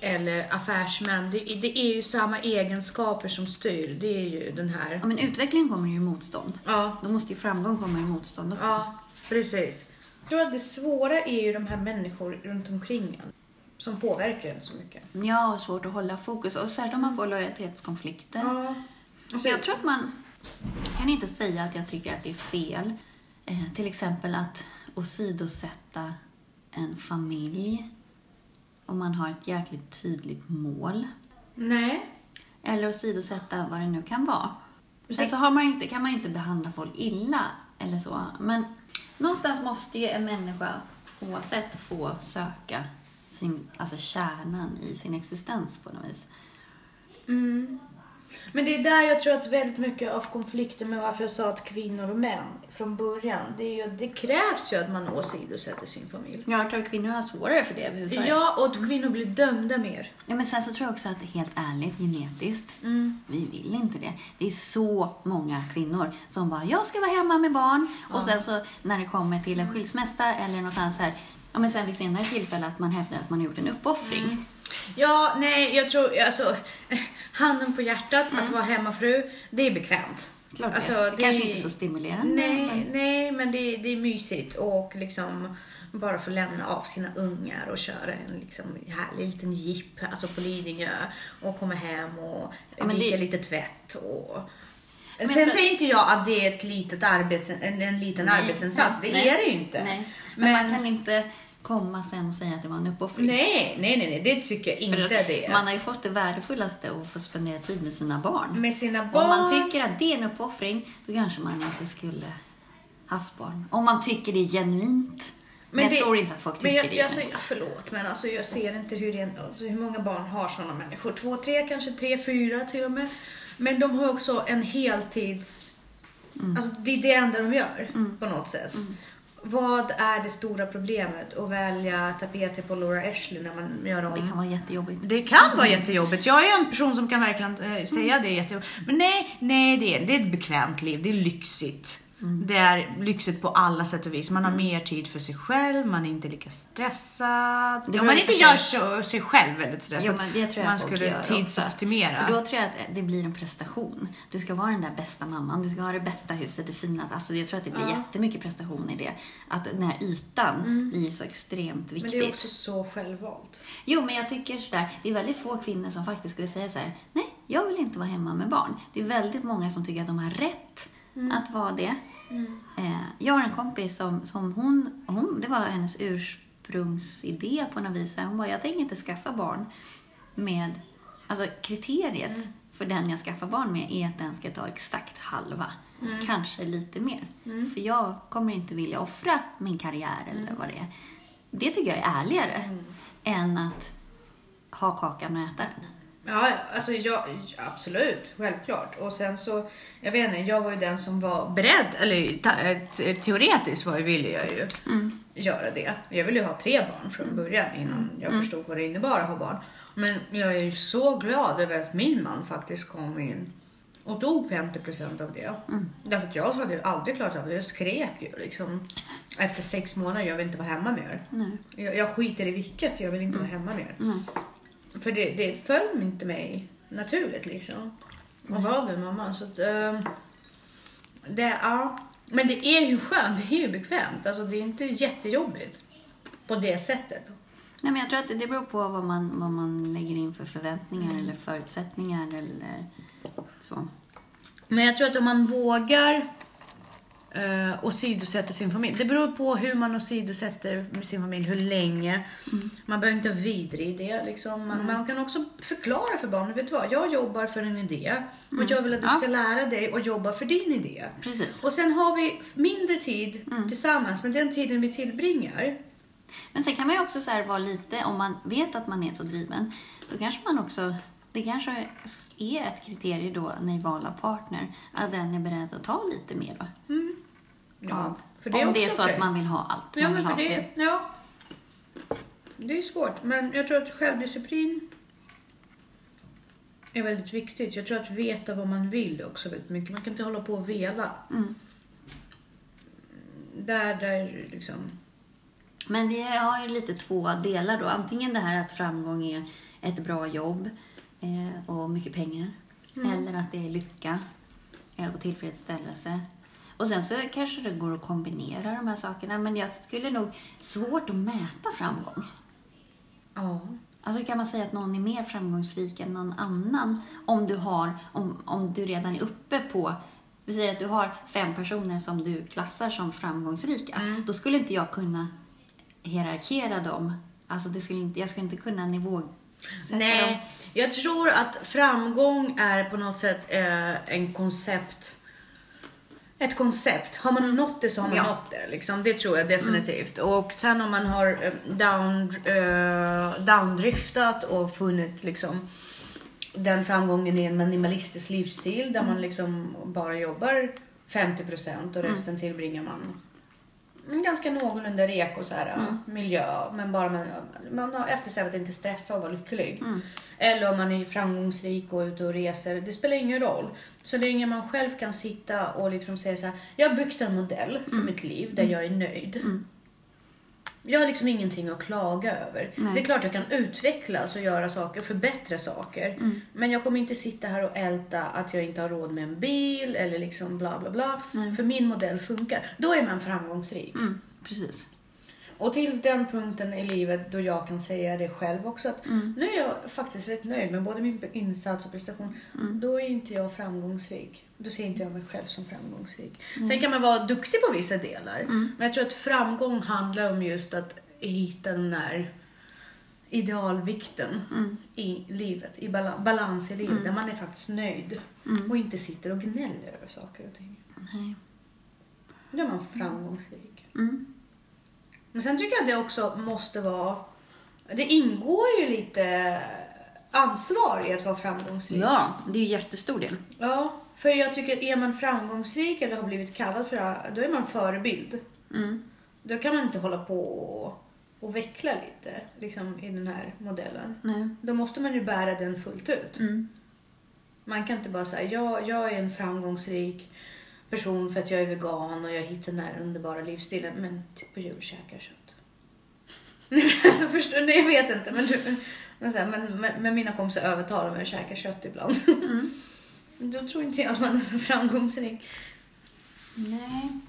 Speaker 2: eller affärsmän. Det, det är ju samma egenskaper som styr. Det är ju den här...
Speaker 1: Ja, men utveckling kommer ju i motstånd.
Speaker 2: Ja,
Speaker 1: Då måste ju framgång komma i motstånd också.
Speaker 2: ja precis. Jag tror att det svåra är ju de här människor runt omkring en som påverkar en så mycket.
Speaker 1: Ja, och svårt att hålla fokus. Och särskilt om man får lojalitetskonflikter.
Speaker 2: Ja.
Speaker 1: Så jag tror att man kan inte säga att jag tycker att det är fel. Eh, till exempel att åsidosätta en familj om man har ett jäkligt tydligt mål.
Speaker 2: Nej.
Speaker 1: Eller åsidosätta vad det nu kan vara. Sen så har man inte, kan man ju inte behandla folk illa eller så. Men någonstans måste ju en människa oavsett få söka sin, alltså kärnan i sin existens på något vis.
Speaker 2: Mm. Men det är där jag tror att väldigt mycket av konflikten med varför jag sa att kvinnor och män från början, det, ju, det krävs ju att man åsidosätter sin familj.
Speaker 1: Jag tror att kvinnor har svårare för det.
Speaker 2: Ja, och att kvinnor blir dömda mer.
Speaker 1: Ja, men sen så tror jag också att helt ärligt, genetiskt, vi vill inte det. Det är så många kvinnor som bara, jag ska vara hemma med barn. Och sen så när det kommer till en skilsmässa eller något annat så här, ja men sen vid senare tillfälle att man hävdar att man har gjort en uppoffring.
Speaker 2: Ja, nej, jag tror, alltså, handen på hjärtat, att vara hemmafru, det är bekvämt.
Speaker 1: Klart
Speaker 2: Alltså,
Speaker 1: det.
Speaker 2: det
Speaker 1: kanske
Speaker 2: är-
Speaker 1: inte så stimulerande.
Speaker 2: Nej,
Speaker 1: men-
Speaker 2: nej men det, det är mysigt och liksom bara få lämna av sina ungar och köra en liksom härlig liten jeep alltså på Lidingö och komma hem och
Speaker 1: Ja,
Speaker 2: vika
Speaker 1: det-
Speaker 2: lite tvätt och
Speaker 1: Men
Speaker 2: Sen
Speaker 1: för-
Speaker 2: säger inte jag att det är ett litet arbets, en, en liten
Speaker 1: Nej,
Speaker 2: arbetsinsats. det
Speaker 1: nej.
Speaker 2: är det ju inte.
Speaker 1: Nej. Men,
Speaker 2: Men-
Speaker 1: man kan inte komma sen och säga att det var en uppoffring.
Speaker 2: Nej, nej, nej, nej, det tycker jag
Speaker 1: För
Speaker 2: inte
Speaker 1: att
Speaker 2: det.
Speaker 1: Man har ju fått det värdefullaste att få spendera tid med sina barn.
Speaker 2: Med sina barn.
Speaker 1: Om man tycker att det är en uppoffring, då kanske man inte skulle haft barn. Om man tycker det är genuint. Men, jag
Speaker 2: det-
Speaker 1: tror inte att folk
Speaker 2: men
Speaker 1: tycker
Speaker 2: jag,
Speaker 1: det är
Speaker 2: jag, säger-
Speaker 1: genuint.
Speaker 2: Förlåt, men alltså jag ser inte hur, det, alltså hur många barn har sådana människor. Två, tre, kanske tre, fyra till och med. Men de har också en heltids...
Speaker 1: Mm.
Speaker 2: Alltså det är det enda de gör på något sätt. Vad är det stora problemet att välja tapeter på Laura Ashley när man gör om?
Speaker 1: Det kan vara jättejobbigt.
Speaker 2: Det kan vara jättejobbigt. Jag är en person som kan verkligen eh, säga det är jättejobbigt. Men nej, nej det, är, det är ett bekvämt liv. Det är lyxigt. Det är lyxigt på alla sätt och vis. Man har mer tid för sig själv, man är inte lika stressad.
Speaker 1: Det
Speaker 2: Om man inte gör
Speaker 1: sig-
Speaker 2: själv väldigt stressad.
Speaker 1: Jo, men det tror jag
Speaker 2: man skulle tidsoptimera.
Speaker 1: Också. För då tror jag att det blir en prestation. Du ska vara den där bästa mamman, du ska ha det bästa huset, det finaste. Alltså jag tror att det blir
Speaker 2: Ja.
Speaker 1: jättemycket prestation i det. Att den här ytan blir så extremt
Speaker 2: men
Speaker 1: viktig.
Speaker 2: det är också så självvalt.
Speaker 1: Jo, men jag tycker sådär, det är väldigt få kvinnor som faktiskt skulle säga så här: nej, jag vill inte vara hemma med barn. Det är väldigt många som tycker att de har rätt att vara det. Eh, jag har en kompis som, som hon, hon, det var hennes ursprungsidé på något vis. Hon bara, jag tänker inte skaffa barn med, alltså kriteriet för den jag skaffar barn med är att den ska ta exakt halva. Kanske lite mer. För jag kommer inte vilja offra min karriär eller vad det är. Det tycker jag är ärligare än att ha kakan och äta den.
Speaker 2: Ja, alltså jag, absolut, självklart. Och sen så, jag vet inte, jag var ju den som var beredd, eller teoretiskt var, ville jag ju göra det. Jag ville ju ha tre barn från början innan jag förstod vad det innebar att ha barn. Men jag är ju så glad över att min man faktiskt kom in och tog 50% av det. Därför att jag hade ju aldrig klarat av det. Jag skrek ju liksom efter sex månader, jag vill inte vara hemma mer.
Speaker 1: Nej.
Speaker 2: Jag, jag skiter i vilket, jag vill inte vara hemma mer. För det, det föll inte mig naturligt liksom. Att vara den mamman. Så att, ehm, det, ja. Men det är ju skönt, det är ju bekvämt. Alltså det är inte jättejobbigt på det sättet.
Speaker 1: Nej, men jag tror att det det beror på vad man, vad man lägger in för förväntningar eller förutsättningar eller så.
Speaker 2: Men jag tror att om man vågar uh, åsidosätta sin familj. Det beror på hur man åsidosätter sin familj, hur länge. Man behöver inte vara vidrig i det. Liksom. Man, man kan också förklara för barnen, vet du vad, jag jobbar för en idé och jag vill att du
Speaker 1: Ja.
Speaker 2: ska lära dig och jobba för din idé.
Speaker 1: Precis.
Speaker 2: Och sen har vi mindre tid tillsammans, men den tiden vi tillbringar.
Speaker 1: Men sen kan man ju också så vara lite, om man vet att man är så driven, då kanske man också, det kanske är ett kriterium då när ni valar partner, att den är beredd att ta lite mer då. Av.
Speaker 2: för det är
Speaker 1: om det är så att man vill ha allt.
Speaker 2: Ja,
Speaker 1: man
Speaker 2: men för det,
Speaker 1: fler.
Speaker 2: ja. det är svårt. Men jag tror att självdisciplin är väldigt viktigt. Jag tror att veta vad man vill också väldigt mycket. Man kan inte hålla på och vela.
Speaker 1: Mm.
Speaker 2: Där, där liksom...
Speaker 1: Men vi har ju lite två delar då. Antingen det här att framgång är ett bra jobb eh, och mycket pengar.
Speaker 2: Mm.
Speaker 1: Eller att det är lycka eh, och tillfredsställelse. Och sen så kanske det går att kombinera de här sakerna. Men jag skulle nog svårt att mäta framgång.
Speaker 2: Ja.
Speaker 1: Alltså kan man säga att någon är mer framgångsrik än någon annan om du, har, om, om du redan är uppe på vi säger att du har fem personer som du klassar som framgångsrika. Då skulle inte jag kunna hierarkera dem. Alltså det skulle inte, jag skulle inte kunna dem.
Speaker 2: Nej, jag tror att framgång är på något sätt eh, en koncept. Ett koncept. Har man nått det så har man
Speaker 1: Ja.
Speaker 2: nått det. Liksom. Det tror jag definitivt. Och sen om man har eh, down, eh, downdriftat och funnit liksom den framgången i en minimalistisk livsstil där man liksom bara jobbar 50% och resten tillbringar man en ganska någorlunda rek och så här, miljö. Men bara man, man har eftersträvat att inte stressa och vara lycklig. Eller om man är framgångsrik och ute och reser. Det spelar ingen roll. Så länge man själv kan sitta och liksom säga så här. Jag har byggt en modell för mitt liv där jag är nöjd. Jag har liksom ingenting att klaga över.
Speaker 1: Nej.
Speaker 2: Det är klart jag kan utvecklas och göra saker förbättra saker. Men jag kommer inte sitta här och älta att jag inte har råd med en bil eller liksom bla bla bla. För min modell funkar. Då är man framgångsrik.
Speaker 1: Mm, precis.
Speaker 2: Och tills den punkten i livet då jag kan säga det själv också att nu är jag faktiskt rätt nöjd med både min insats och prestation. Då är inte jag framgångsrik. Då ser inte jag mig själv som framgångsrik. Sen kan man vara duktig på vissa delar. Men jag tror att framgång handlar om just att hitta den där idealvikten i livet, i bala- balans i livet, där man är faktiskt nöjd och inte sitter och gnäller över saker och ting.
Speaker 1: Nej.
Speaker 2: Då är man framgångsrik.
Speaker 1: Mm.
Speaker 2: Men sen tycker jag det också måste vara... Det ingår ju lite ansvar i att vara framgångsrik.
Speaker 1: Ja, det är ju jättestor del.
Speaker 2: Ja, för jag tycker är man framgångsrik eller har blivit kallad för det, då är man förebild.
Speaker 1: Mm.
Speaker 2: Då kan man inte hålla på och, och veckla lite liksom, i den här modellen.
Speaker 1: Nej.
Speaker 2: Då måste man ju bära den fullt ut.
Speaker 1: Mm.
Speaker 2: Man kan inte bara säga jag, jag är en framgångsrik person för att jag är vegan och jag hittar den här underbara livsstilen. Men typ på jul käkar kött. Nej, men alltså, förstår, nej, jag vet inte. Men, du, men, så här, men, men, men mina kompisar övertalar mig att käka kött ibland. Då tror inte jag att man är så framgångsrik.
Speaker 1: Nej.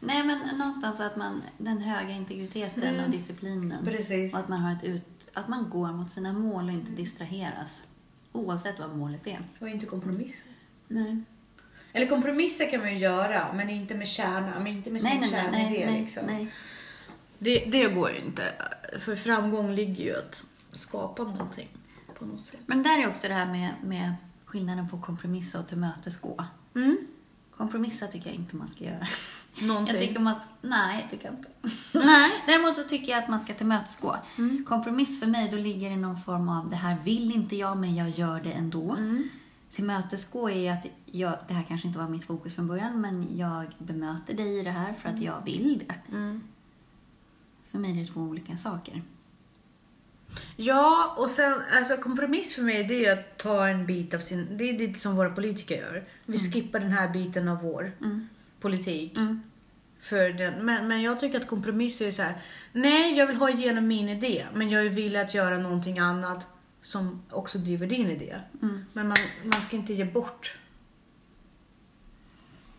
Speaker 1: Nej, men någonstans att man, den höga integriteten
Speaker 2: Mm.
Speaker 1: och disciplinen.
Speaker 2: Precis.
Speaker 1: Och att man, har ett ut, att man går mot sina mål och inte distraheras. Oavsett vad målet är.
Speaker 2: Och inte kompromiss.
Speaker 1: Nej.
Speaker 2: Eller kompromisser kan man ju göra, men inte med kärna. Men inte med
Speaker 1: Nej,
Speaker 2: sin
Speaker 1: nej,
Speaker 2: kärnidé.
Speaker 1: nej, nej,
Speaker 2: liksom.
Speaker 1: nej.
Speaker 2: Det, det går ju inte. För framgång ligger ju att skapa någonting på något sätt.
Speaker 1: Men där är också det här med, med skillnaden på kompromissa och tillmötesgå.
Speaker 2: Mm.
Speaker 1: Kompromissa tycker jag inte man ska göra.
Speaker 2: Någonsin.
Speaker 1: Jag tycker man ska, nej, jag tycker jag inte.
Speaker 2: Nej.
Speaker 1: Däremot så tycker jag att man ska tillmötesgå.
Speaker 2: Mm.
Speaker 1: Kompromiss för mig, då ligger det någon form av det här vill inte jag, men jag gör det ändå.
Speaker 2: Mm.
Speaker 1: Tillmötesgå är ju att jag, det här kanske inte var mitt fokus från början, men jag bemöter dig i det här för att jag vill det.
Speaker 2: Mm.
Speaker 1: För mig är det två olika saker.
Speaker 2: Ja, och sen alltså kompromiss för mig det är ju att ta en bit av sin... Det är lite som våra politiker gör. Vi skippar den här biten av vår
Speaker 1: Mm.
Speaker 2: politik.
Speaker 1: Mm.
Speaker 2: För den. Men, men jag tycker att kompromiss är så här. Nej, jag vill ha igenom min idé, men jag är villig att göra någonting annat som också driver din idé.
Speaker 1: Mm.
Speaker 2: Men man, man ska inte ge bort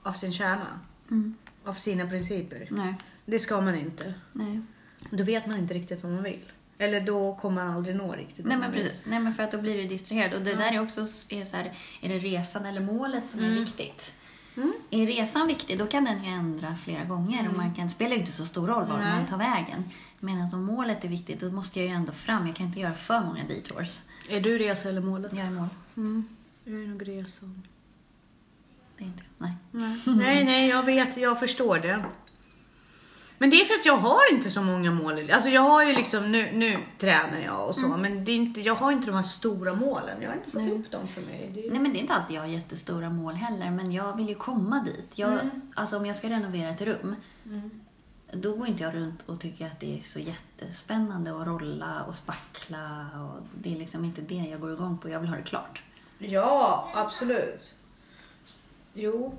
Speaker 2: av sin kärna,
Speaker 1: Mm.
Speaker 2: av sina principer.
Speaker 1: Nej,
Speaker 2: Det ska man inte.
Speaker 1: nej.
Speaker 2: Då vet man inte riktigt vad man vill. Eller då kommer man aldrig nå riktigt
Speaker 1: Nej men precis, nej men för att då blir du distraherad. Och det där är också är så här, är det resan eller målet som är viktigt?
Speaker 2: Mm.
Speaker 1: Är resan viktig, då kan den ju ändra flera gånger och man kan, det spelar ju inte så stor roll var man tar vägen. Men om målet är viktigt, då måste jag ju ändå fram. Jag kan inte göra för många detours.
Speaker 2: Är du resa eller målet?
Speaker 1: Jag är mål.
Speaker 2: Mm. Jag är nog resan.
Speaker 1: Det är inte Nej.
Speaker 2: nej, nej, jag vet, jag förstår det. Men det är för att jag har inte så många mål. Alltså jag har ju liksom, nu, nu tränar jag och så, men det är inte, jag har inte de här stora målen. Jag har inte satt
Speaker 1: Nej.
Speaker 2: upp dem för mig. Är...
Speaker 1: Nej men det är inte alltid jag har jättestora mål heller, men jag vill ju komma dit. Jag,
Speaker 2: Mm.
Speaker 1: Alltså om jag ska renovera ett rum, då går inte jag runt och tycker att det är så jättespännande att rolla och spackla. Och det är liksom inte det jag går igång på, jag vill ha det klart.
Speaker 2: Ja, absolut. Jo.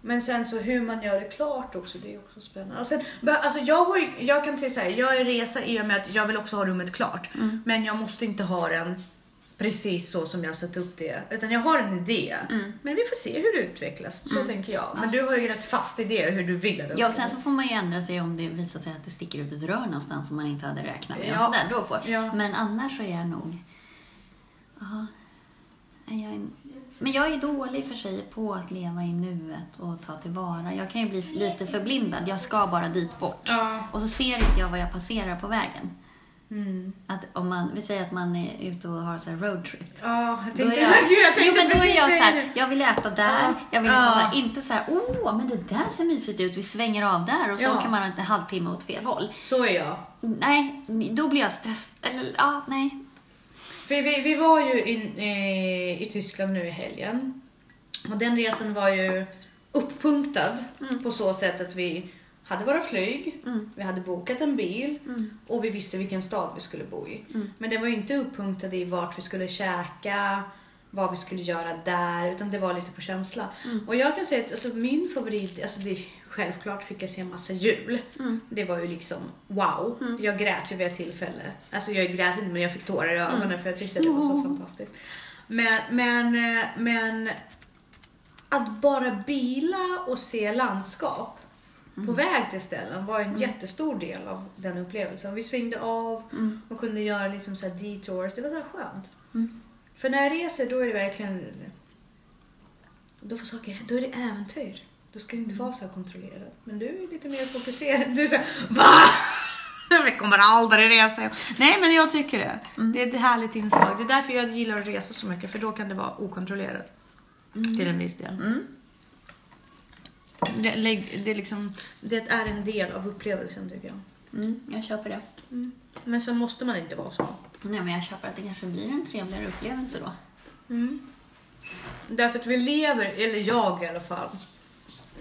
Speaker 2: Men sen så hur man gör det klart också, det är också spännande. Och sen, alltså jag, har ju, jag kan säga så här, jag är resa i och med att jag vill också ha rummet klart. Men jag måste inte ha den precis så som jag har satt upp det. Utan jag har en idé.
Speaker 1: Mm.
Speaker 2: Men vi får se hur det utvecklas. Så tänker jag. Men du har ju rätt fast idé hur du vill att det
Speaker 1: Ja, och
Speaker 2: ska
Speaker 1: sen så får man ju ändra sig om det visar sig att det sticker ut ett rör någonstans som man inte hade räknat med.
Speaker 2: Ja.
Speaker 1: Och sådär, då får.
Speaker 2: Ja.
Speaker 1: Men annars så är jag nog... Ja. Jag är... Men jag är dålig för sig på att leva i nuet och ta tillvara. Jag kan ju bli lite förblindad. Jag ska bara dit bort.
Speaker 2: Ja.
Speaker 1: Och så ser inte jag vad jag passerar på vägen.
Speaker 2: Mm.
Speaker 1: Att om man, vi säger att man är ute och har så här roadtrip.
Speaker 2: Ja, jag
Speaker 1: Då
Speaker 2: tänkte,
Speaker 1: är jag,
Speaker 2: Gud, jag
Speaker 1: jo,
Speaker 2: tänkte
Speaker 1: men då är
Speaker 2: precis
Speaker 1: jag så här, jag vill äta där,
Speaker 2: Ja.
Speaker 1: jag vill så här, inte så här, åh, men det där ser mysigt ut, vi svänger av där och så
Speaker 2: Ja.
Speaker 1: kan man ha en halvtimme åt fel håll.
Speaker 2: Så är jag.
Speaker 1: Nej, då blir jag stressad. Eller ja, nej.
Speaker 2: För vi, vi var ju in, eh, i Tyskland nu i helgen. Och den resan var ju uppunktad på så sätt att vi hade våra flyg,
Speaker 1: Mm.
Speaker 2: vi hade bokat en bil och vi visste vilken stad vi skulle bo i. Men det var ju inte uppunktad i vart vi skulle käka, vad vi skulle göra där, utan det var lite på känsla. Och jag kan säga att alltså, min favorit, alltså det, självklart fick jag se massa jul. Det var ju liksom wow. Jag grät ju vid ett tillfälle. Alltså jag grät inte men jag fick tårar i ögonen för jag tyckte det var så fantastiskt. Men, men, eh, men att bara bila och se landskap på väg till ställen var en jättestor del av den upplevelsen. Vi svängde av och kunde göra liksom så här detours. Det var så här skönt. För när jag reser då är det verkligen då, får saker, då är det äventyr. Då ska det inte vara så här kontrollerat. Men du är lite mer fokuserad. Du säger VA? Vi kommer aldrig resa. Nej men jag tycker det. Det är ett härligt inslag. Det är därför jag gillar att resa så mycket. För då kan det vara okontrollerat. Till en viss del. Det, lägg- det, är liksom, det är en del av upplevelsen tycker jag.
Speaker 1: Mm, jag köper det.
Speaker 2: Men så måste man inte vara så.
Speaker 1: Nej, men jag köper att det kanske blir en trevligare upplevelse då.
Speaker 2: Därför att vi lever, eller jag i alla fall,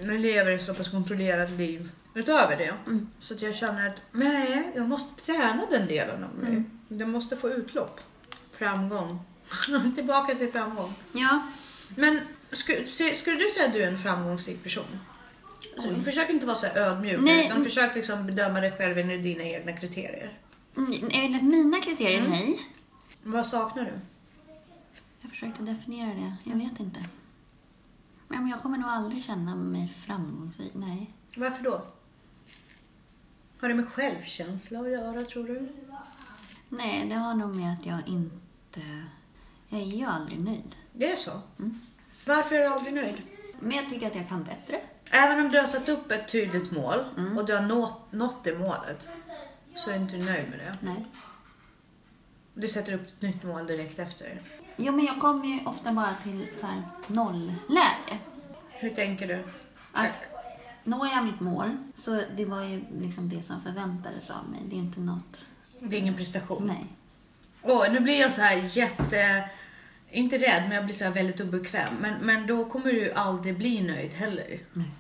Speaker 2: vi lever ett så pass kontrollerat liv utöver det. Så att jag känner att nej, jag måste träna den delen av mig. Det måste få utlopp. Framgång. Tillbaka till framgång.
Speaker 1: Ja.
Speaker 2: Men skulle, skulle du säga att du är en framgångsrik person? Så, försök inte vara så ödmjuk
Speaker 1: Nej.
Speaker 2: utan försök liksom bedöma dig själv enligt dina egna kriterier.
Speaker 1: Mm, Enligt mina kriterier, nej.
Speaker 2: Vad saknar du?
Speaker 1: Jag försökte definiera det. Jag vet inte. Men jag kommer nog aldrig känna mig framgångsrik. Nej.
Speaker 2: Varför då? Har det med självkänsla att göra tror du?
Speaker 1: Nej, det har nog med att jag inte... Jag är ju aldrig nöjd.
Speaker 2: Det är så? Varför är du aldrig nöjd?
Speaker 1: Men jag tycker att jag kan bättre.
Speaker 2: Även om du har satt upp ett tydligt mål och du har nått, nått det målet så är inte du nöjd med det.
Speaker 1: Nej.
Speaker 2: Du sätter upp ett nytt mål direkt efter.
Speaker 1: Jo, men jag kommer ju ofta bara till så här nollläge.
Speaker 2: Hur tänker du?
Speaker 1: Att når jag mitt mål, så det var ju liksom det som förväntades av mig. Det är inte något...
Speaker 2: Det är ingen prestation.
Speaker 1: Nej.
Speaker 2: Åh, nu blir jag så här jätte... Inte rädd, men jag blir så här väldigt obekväm. Men, men då kommer du aldrig bli nöjd heller.
Speaker 1: Nej.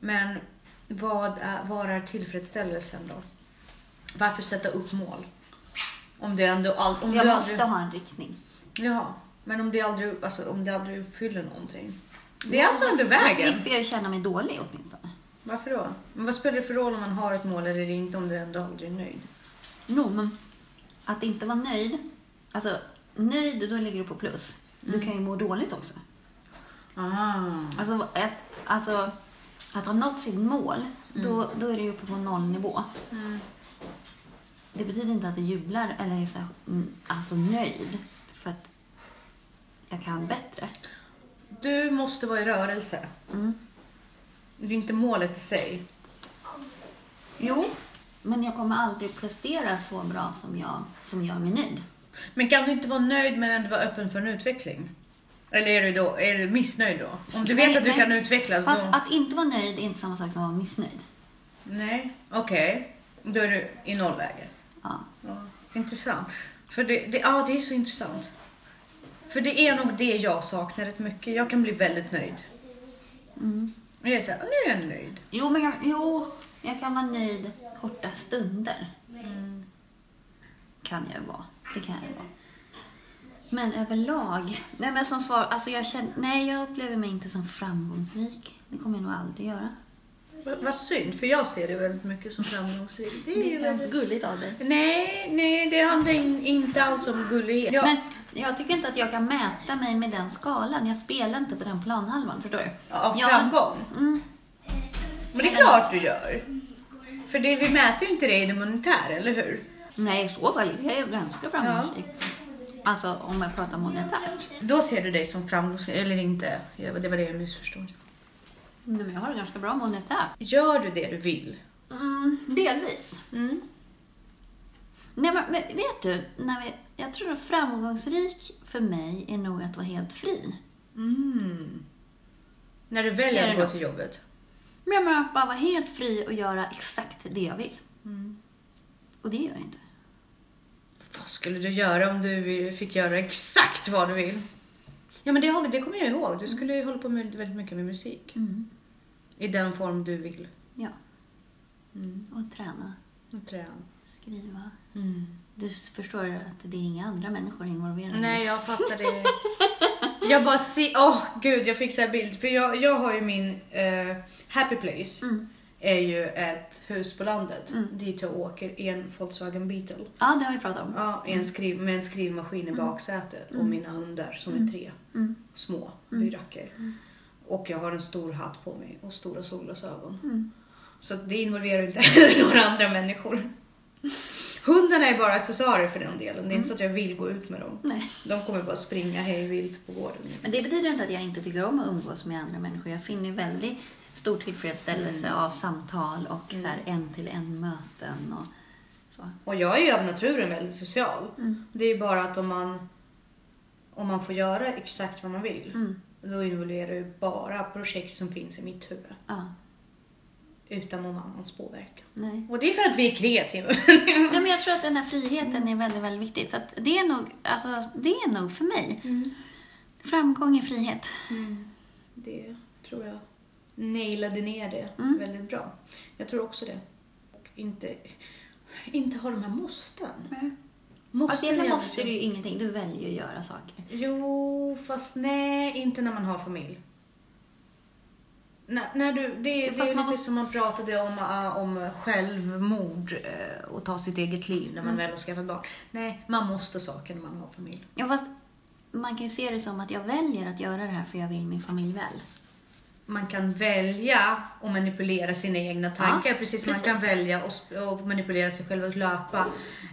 Speaker 2: Men vad är, var är tillfredsställelsen då? Varför sätta upp mål? Om det ändå all, om
Speaker 1: Jag
Speaker 2: du
Speaker 1: måste
Speaker 2: aldrig,
Speaker 1: ha en riktning.
Speaker 2: Ja, men om det aldrig, alltså, om det aldrig fyller någonting. Det är alltså under
Speaker 1: Då
Speaker 2: vägen.
Speaker 1: slipper jag känna mig dålig åtminstone.
Speaker 2: Varför då? Men vad spelar det för roll om man har ett mål eller inte om du ändå aldrig är nöjd?
Speaker 1: No, men att inte vara nöjd. Alltså, nöjd, då ligger du på plus. Du kan ju må dåligt också.
Speaker 2: Ah.
Speaker 1: Alltså, ett, alltså att ha nått sitt mål, då, då är du uppe på nollnivå. Det betyder inte att du jublar eller är så här, mm, alltså nöjd. För att jag kan bättre.
Speaker 2: Du måste vara i rörelse.
Speaker 1: Mm.
Speaker 2: Det är inte målet i sig.
Speaker 1: Jo, men jag kommer aldrig prestera så bra som jag som gör mig nöjd.
Speaker 2: Men kan du inte vara nöjd men ändå vara öppen för en utveckling? Eller är du, då, är du missnöjd då? Om du vet
Speaker 1: Nej,
Speaker 2: att du
Speaker 1: nej.
Speaker 2: kan utvecklas
Speaker 1: Fast
Speaker 2: då...
Speaker 1: att inte vara nöjd är inte samma sak som att vara missnöjd.
Speaker 2: Nej, okej. Då är du i nollläge.
Speaker 1: Ja.
Speaker 2: Ja, intressant. För det, det, ja, det är så intressant. För det är nog det jag saknar rätt mycket. Jag kan bli väldigt nöjd.
Speaker 1: Mm.
Speaker 2: Jag är såhär, nu är jag nöjd.
Speaker 1: Jo, men jag, jo, jag kan vara nöjd korta stunder. Kan jag vara. Det kan jag vara. Men överlag, nej men som svar, alltså jag känner, nej jag upplever mig inte som framgångsrik. Det kommer jag nog aldrig göra.
Speaker 2: Vad, vad synd, för jag ser det väldigt mycket som framgångsrik. Det är ju väldigt...
Speaker 1: gulligt av dig.
Speaker 2: Nej, nej, det handlar in, inte alls om gullighet. Ja,
Speaker 1: Men jag tycker inte att jag kan mäta mig med den skalan. Jag spelar inte på den planhalvan, förstår du?
Speaker 2: av
Speaker 1: Jag-
Speaker 2: framgång.
Speaker 1: Mm.
Speaker 2: Men det är klart du gör. För det, vi mäter ju inte det i det monetära, eller hur?
Speaker 1: Nej, i så fall är jag ganska framgångsrik. Alltså om jag pratar monetärt.
Speaker 2: Då ser du dig som framgångsrik, eller inte. Det var det jag missförstod.
Speaker 1: Nej, men jag har det ganska bra monetärt.
Speaker 2: Gör du det du vill?
Speaker 1: Mm, delvis.
Speaker 2: Mm.
Speaker 1: Nej, men vet du, när vi, jag tror att framgångsrik för mig är nog att vara helt fri.
Speaker 2: Mm. När du väljer att gå till jobbet?
Speaker 1: Men jag menar att bara vara helt fri och göra exakt det jag vill.
Speaker 2: Mm.
Speaker 1: Och det gör jag inte.
Speaker 2: Vad skulle du göra om du fick göra exakt vad du vill? Ja men det, det kommer jag ihåg. Du skulle ju hålla på med väldigt mycket med musik.
Speaker 1: Mm.
Speaker 2: I den form du vill.
Speaker 1: Ja,
Speaker 2: Mm.
Speaker 1: och träna,
Speaker 2: Och träna.
Speaker 1: skriva.
Speaker 2: Mm.
Speaker 1: Du förstår att det är inga andra människor involverade.
Speaker 2: Nej, jag fattar det. Jag bara ser, åh gud jag fick så här bild. För jag, jag har ju min eh, happy place.
Speaker 1: Mm.
Speaker 2: Är ju ett hus på landet.
Speaker 1: Mm.
Speaker 2: Dit jag åker i en Volkswagen Beetle.
Speaker 1: Ja, det har vi pratat om.
Speaker 2: Ja, en skriv, med en skrivmaskin i baksätet. Och mina hundar som är tre.
Speaker 1: Mm.
Speaker 2: Små byracker. Och jag har en stor hatt på mig och stora solglasögon.
Speaker 1: Mm.
Speaker 2: Så det involverar inte heller några andra människor. Hundarna är bara accessoarer för den delen. Det är inte så att jag vill gå ut med dem.
Speaker 1: Nej.
Speaker 2: De kommer bara springa hej vilt på gården.
Speaker 1: Men det betyder inte att jag inte tycker om att umgås med andra människor. Jag finner väldigt stor tillfredsställelse av samtal och så här en till en möten och så.
Speaker 2: Och jag är ju av naturen väldigt social.
Speaker 1: Mm.
Speaker 2: Det är ju bara att om man, om man får göra exakt vad man vill.
Speaker 1: Mm.
Speaker 2: Då involverar ju bara projekt som finns i mitt huvud.
Speaker 1: Ja,
Speaker 2: Utan någon annans påverkan.
Speaker 1: nej.
Speaker 2: Och det är för att vi är kreativa.
Speaker 1: Ja, men jag tror att den här friheten är väldigt, väldigt viktig. Så det, är nog, alltså, det är nog för mig. Framgång är frihet.
Speaker 2: Det tror jag nailade ner det
Speaker 1: Mm.
Speaker 2: väldigt bra. Jag tror också det. Och inte, inte ha de här måsten.
Speaker 1: Fast
Speaker 2: är
Speaker 1: egentligen måste du ju ingenting. Du väljer ju att göra saker.
Speaker 2: Jo, fast nej, inte när man har familj. När, när du, det, det är ju lite
Speaker 1: man måste-
Speaker 2: som man pratade om, äh, om självmord äh, och ta sitt eget liv när man
Speaker 1: Mm.
Speaker 2: väl har skaffat barn. Nej, man måste saker när man har familj.
Speaker 1: Ja, fast man kan ju se det som att jag väljer att göra det här för jag vill min familj väl.
Speaker 2: Man kan välja att manipulera sina egna tankar, precis som man kan välja sp- att manipulera sig själv att löpa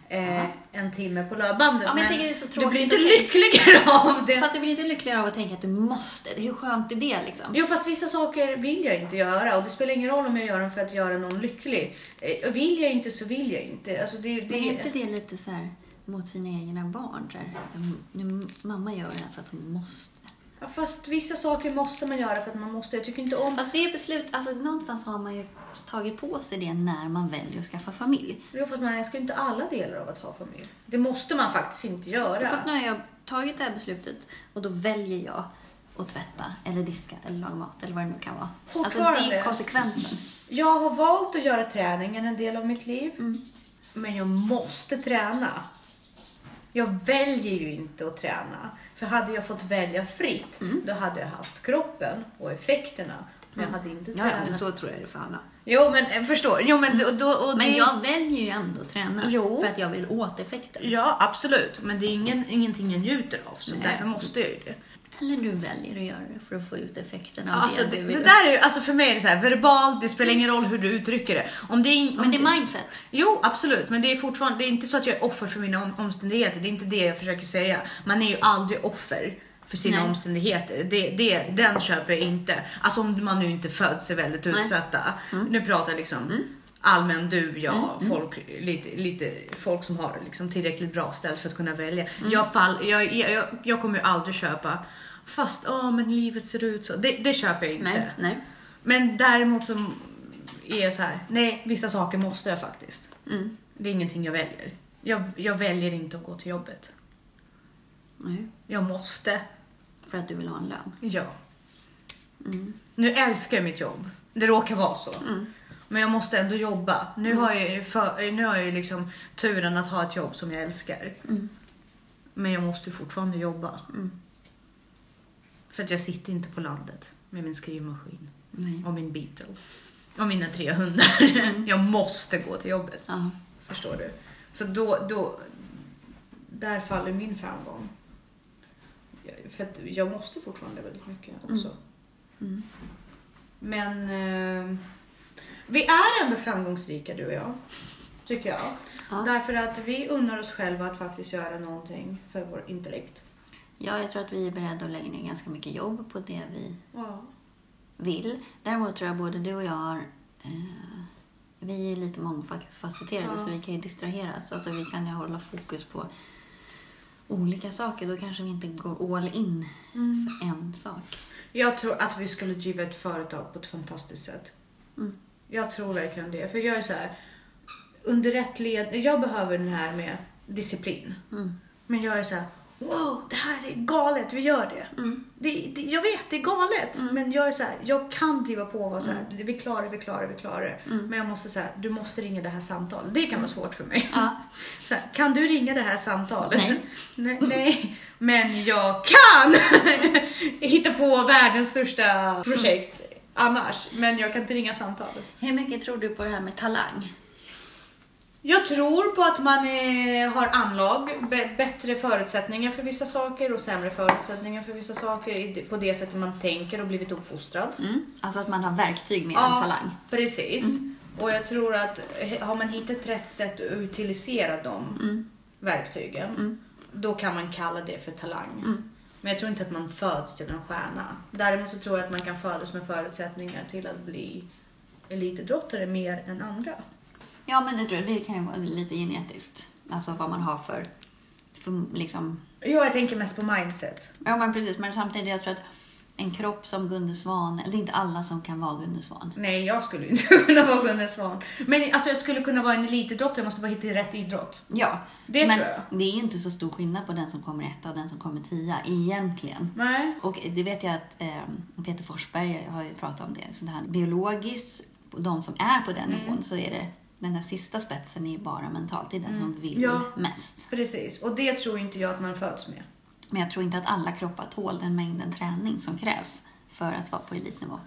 Speaker 2: eh, en timme på löpbandet.
Speaker 1: Ja, men så
Speaker 2: du blir inte lyckligare av det.
Speaker 1: Fast du blir inte lyckligare av att tänka att du måste. Hur skönt är det liksom?
Speaker 2: Jo, fast vissa saker vill jag inte göra och det spelar ingen roll om jag gör dem för att göra någon lycklig. Eh, Vill jag inte så vill jag inte. Alltså det, det,
Speaker 1: Men är inte det lite så här mot sina egna barn? Så här, "Mm, nu, mamma gör det här för att hon måste.
Speaker 2: Ja, fast vissa saker måste man göra för att man måste. Jag tycker inte om...
Speaker 1: Fast det är beslut, alltså någonstans har man ju tagit på sig det när man väljer att skaffa familj.
Speaker 2: Jo, fast man älskar inte alla delar av att ha familj. Det måste man faktiskt inte göra.
Speaker 1: Fast nu har jag tagit det här beslutet och då väljer jag att tvätta eller diska eller laga mat eller vad det nu kan vara. Alltså det är konsekvensen.
Speaker 2: Jag har valt att göra träningen en del av mitt liv.
Speaker 1: Mm.
Speaker 2: Men jag måste träna. Jag väljer ju inte att träna. För hade jag fått välja fritt,
Speaker 1: Mm.
Speaker 2: då hade jag haft kroppen och effekterna. Men jag hade inte tränat.
Speaker 1: ja, men så tror jag det för alla.
Speaker 2: Jo, men eh, förstår. Jo, men, då, då, och
Speaker 1: Men
Speaker 2: det...
Speaker 1: jag väljer ju ändå att träna
Speaker 2: Jo.
Speaker 1: för att jag vill åt effekten.
Speaker 2: Ja, absolut. Men det är ingen, ingenting jag njuter av, så
Speaker 1: Nej.
Speaker 2: därför måste jag ju det.
Speaker 1: Eller du väljer att göra det för att få ut effekten av
Speaker 2: Alltså,
Speaker 1: det
Speaker 2: det, det där är ju, alltså för mig är det så här, verbalt, det spelar ingen roll hur du uttrycker det. Om det är, om
Speaker 1: Men det är mindset.
Speaker 2: Jo, absolut. Men det är fortfarande, det är inte så att jag är offer för mina om, omständigheter. Det är inte det jag försöker säga. Man är ju aldrig offer för sina
Speaker 1: Nej.
Speaker 2: omständigheter. Det, det, den köper jag inte. Alltså om man nu inte föds sig väldigt
Speaker 1: Nej.
Speaker 2: utsatta. Nu pratar jag liksom allmän du, jag, folk, lite, lite folk som har liksom tillräckligt bra ställt för att kunna välja. Jag, fall, jag, jag, jag, jag kommer ju aldrig köpa fast åh men livet ser ut så. Det, det köper jag inte.
Speaker 1: Nej, nej.
Speaker 2: Men däremot så är jag så här, nej vissa saker måste jag faktiskt.
Speaker 1: Mm.
Speaker 2: Det är ingenting jag väljer. Jag, jag väljer inte att gå till jobbet.
Speaker 1: nej.
Speaker 2: Jag måste.
Speaker 1: För att du vill ha en lön.
Speaker 2: Ja.
Speaker 1: Mm.
Speaker 2: Nu älskar jag mitt jobb. Det råkar vara så.
Speaker 1: Mm.
Speaker 2: Men jag måste ändå jobba. Nu har jag ju, för, nu har jag ju liksom turen att ha ett jobb som jag älskar.
Speaker 1: Mm.
Speaker 2: Men jag måste fortfarande jobba.
Speaker 1: Mm.
Speaker 2: För att jag sitter inte på landet med min skrivmaskin
Speaker 1: Nej.
Speaker 2: och min Beatle. och mina tre hundar. Jag måste gå till jobbet.
Speaker 1: Ja.
Speaker 2: Förstår du? Så då, då, där faller min framgång. För att jag måste fortfarande väldigt mycket också.
Speaker 1: Mm.
Speaker 2: Men eh, vi är ändå framgångsrika du och jag. Tycker jag.
Speaker 1: Ja.
Speaker 2: Därför att vi unnar oss själva att faktiskt göra någonting för vår intellekt.
Speaker 1: Ja, jag tror att vi är beredda att lägga ner ganska mycket jobb på det vi
Speaker 2: Ja.
Speaker 1: vill. Däremot tror jag både du och jag har... Eh, vi är lite mångfacetterade
Speaker 2: Ja.
Speaker 1: så vi kan ju distraheras. Alltså vi kan ju hålla fokus på olika saker. Då kanske vi inte går all in
Speaker 2: Mm.
Speaker 1: för en sak.
Speaker 2: Jag tror att vi skulle driva ett företag på ett fantastiskt sätt.
Speaker 1: Mm.
Speaker 2: Jag tror verkligen det. För jag är så här, under rätt led, jag behöver den här med disciplin.
Speaker 1: Mm.
Speaker 2: Men jag är så här, wow, det här är galet, vi gör det.
Speaker 1: Mm.
Speaker 2: det, det jag vet, det är galet. Men jag är så här, jag kan driva på och vara så här,
Speaker 1: Mm.
Speaker 2: vi klarar vi klarar vi klarar det. Men jag måste säga, du måste ringa det här samtalet. Det kan vara svårt för mig.
Speaker 1: Ja.
Speaker 2: Så här, kan du ringa det här samtalet?
Speaker 1: Nej.
Speaker 2: nej, nej. Men jag kan hitta på världens största projekt annars. Men jag kan inte ringa samtalet.
Speaker 1: Hur mycket tror du på det här med talang?
Speaker 2: Jag tror på att man eh, har anlag, bättre förutsättningar för vissa saker och sämre förutsättningar för vissa saker på det sättet man tänker och blivit uppfostrad.
Speaker 1: Mm. Alltså att man har verktyg mer än talang.
Speaker 2: precis. Och jag tror att eh, har man hittat rätt sätt att utilisera de
Speaker 1: Mm.
Speaker 2: verktygen, då kan man kalla det för talang.
Speaker 1: Mm.
Speaker 2: Men jag tror inte att man föds till en stjärna. Däremot så tror jag att man kan födas med förutsättningar till att bli elitidrottare mer än andra.
Speaker 1: Ja, men det tror jag. Det kan ju vara lite genetiskt. Alltså vad man har för, för liksom...
Speaker 2: Jo, jag tänker mest på mindset.
Speaker 1: Ja, men precis. Men samtidigt, jag tror att en kropp som Gunde Svan, eller det är inte alla som kan vara Gunde Svan.
Speaker 2: Nej, jag skulle inte kunna vara Gunde Svan. Men alltså, jag skulle kunna vara en elitidrottare, jag måste bara hitta rätt idrott.
Speaker 1: Ja,
Speaker 2: Det
Speaker 1: men
Speaker 2: tror jag.
Speaker 1: det är ju inte så stor skillnad på den som kommer etta och den som kommer tia egentligen.
Speaker 2: Nej.
Speaker 1: Och det vet jag att eh, Peter Forsberg har ju pratat om det. Så det här biologiskt, de som är på den nivån, så är det den där sista spetsen är ju bara mentalt. Det är den som vill
Speaker 2: Ja.
Speaker 1: mest.
Speaker 2: Precis, och det tror inte jag att man föds med.
Speaker 1: Men jag tror inte att alla kroppar tål den mängden träning som krävs för att vara på elitnivå.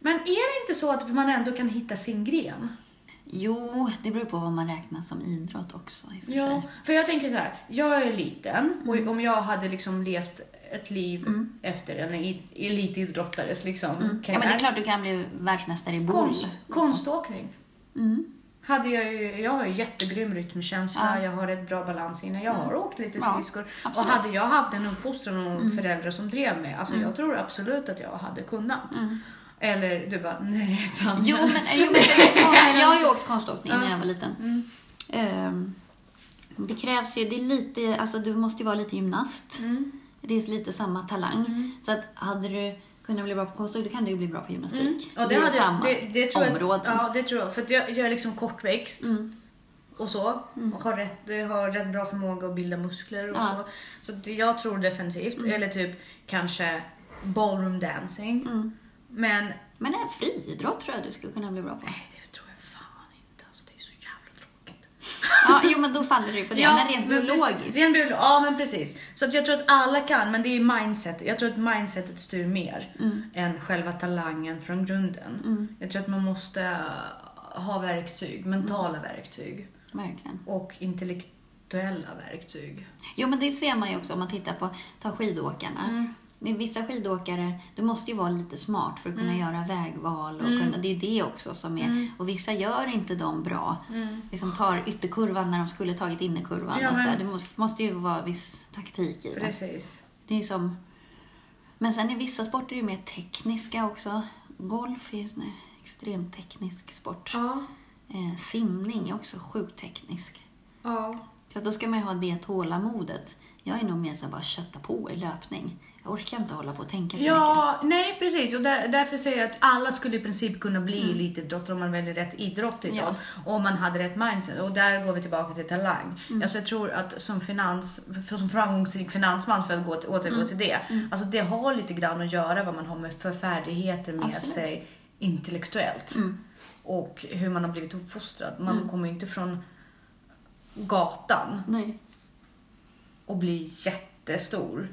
Speaker 2: Men är det inte så att man ändå kan hitta sin gren?
Speaker 1: Jo, det beror på vad man räknar som idrott också i och för
Speaker 2: Ja,
Speaker 1: sig.
Speaker 2: för jag tänker så här, jag är liten och om jag hade liksom levt ett liv efter en elitidrottares liksom
Speaker 1: Ja, men det är klart du kan bli världsmästare i boll.
Speaker 2: Konst,
Speaker 1: liksom.
Speaker 2: konståkning.
Speaker 1: Mm.
Speaker 2: Hade jag, ju, jag har ju jättegrym rytmkänsla,
Speaker 1: Ja.
Speaker 2: jag har ett bra balans inne, jag har åkt lite
Speaker 1: Ja,
Speaker 2: skridskor. och
Speaker 1: absolut. Mm.
Speaker 2: hade jag haft en uppfostran och föräldrar som drev mig, alltså jag tror absolut att jag hade kunnat. Eller du bara, nej.
Speaker 1: Mm. Jo, men, jo, men jag har ju åkt konståkning när
Speaker 2: Ja.
Speaker 1: jag var liten.
Speaker 2: Mm.
Speaker 1: Ehm, det krävs ju, det är lite, alltså du måste ju vara lite gymnast.
Speaker 2: Mm.
Speaker 1: Det är lite samma talang. Så att hade du kunnat bli bra på konståkning, då kan du ju bli bra på gymnastik.
Speaker 2: Mm. Ja,
Speaker 1: det, är
Speaker 2: hade-
Speaker 1: samma
Speaker 2: det, det tror jag,
Speaker 1: områden.
Speaker 2: Ja, det tror jag. För jag, jag är liksom kortväxt
Speaker 1: Mm.
Speaker 2: och så. Och har rätt, har rätt bra förmåga att bilda muskler och
Speaker 1: Ja.
Speaker 2: så. Så det, jag tror definitivt. Eller typ kanske ballroom dancing.
Speaker 1: Mm.
Speaker 2: Men
Speaker 1: Men en friidrott tror jag du skulle kunna bli bra på.
Speaker 2: nej, det tror jag fan inte. Alltså, det är så jävla tråkigt.
Speaker 1: Ja, jo, men då faller det ju på det. men rent biologiskt.
Speaker 2: Rent biolo- ja, men precis. Så att jag tror att alla kan, men det är mindset. Jag tror att mindsetet styr mer
Speaker 1: Mm.
Speaker 2: än själva talangen från grunden. Jag tror att man måste ha verktyg, mentala verktyg
Speaker 1: Verkligen.
Speaker 2: och intellektuella verktyg.
Speaker 1: Jo, men det ser man ju också om man tittar på ta skidåkarna.
Speaker 2: Mm.
Speaker 1: Det är Vissa skidåkare, du måste ju vara lite smart för att
Speaker 2: Mm.
Speaker 1: kunna göra vägval. Och kunna, det är det också som är... Och vissa gör inte dem bra. Liksom tar ytterkurvan när de skulle tagit innerkurvan.
Speaker 2: Ja,
Speaker 1: och så där. Det måste, ju vara viss taktik i det.
Speaker 2: Precis.
Speaker 1: Det är ju som... Men sen är vissa sporter ju mer tekniska också. Golf är ju en extremt teknisk sport.
Speaker 2: Ja.
Speaker 1: Eh, simning är också sjukt teknisk.
Speaker 2: Ja.
Speaker 1: Så då ska man ju ha det tålamodet. Jag är nog mer så bara kötta på i löpning. Jag orkar inte hålla på och tänka för mycket.
Speaker 2: Ja, nej precis. Och där, därför säger jag att alla skulle i princip kunna bli elitidrottare om man väljer rätt idrott idag.
Speaker 1: Ja.
Speaker 2: Om man hade rätt mindset. Och där går vi tillbaka till talang. Alltså jag tror att som, finans, som framgångsrik finansman, för att gå till, återgå till det. Alltså det har lite grann att göra vad man har med för färdigheter med
Speaker 1: Absolut.
Speaker 2: sig intellektuellt. Och hur man har blivit uppfostrad. Man kommer ju inte från gatan
Speaker 1: Nej.
Speaker 2: och bli jättestor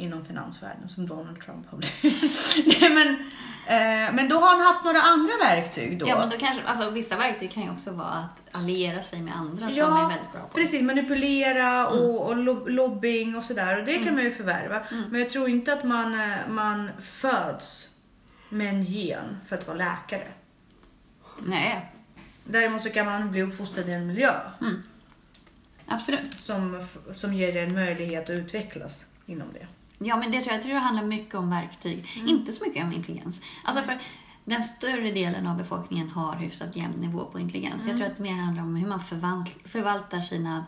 Speaker 2: inom finansvärlden som Donald Trump har blivit. Nej men Eh, men då har han haft några andra verktyg då.
Speaker 1: Ja, men då kanske, alltså, vissa verktyg kan ju också vara att alliera sig med andra som
Speaker 2: Ja,
Speaker 1: är väldigt bra på det.
Speaker 2: Precis, manipulera och, och lob- lobbying och sådär. Och det kan man ju förvärva.
Speaker 1: Mm.
Speaker 2: Men jag tror inte att man, eh, man föds med en gen för att vara läkare.
Speaker 1: Nej,
Speaker 2: Däremot så kan man bli uppfostrad i en miljö
Speaker 1: absolut.
Speaker 2: som, som ger en möjlighet att utvecklas inom det.
Speaker 1: Ja, men det tror jag, jag tror det handlar mycket om verktyg, inte så mycket om intelligens. Alltså för den större delen av befolkningen har hyfsat jämn nivå på intelligens. Jag tror att det mer handlar om hur man förvaltar sina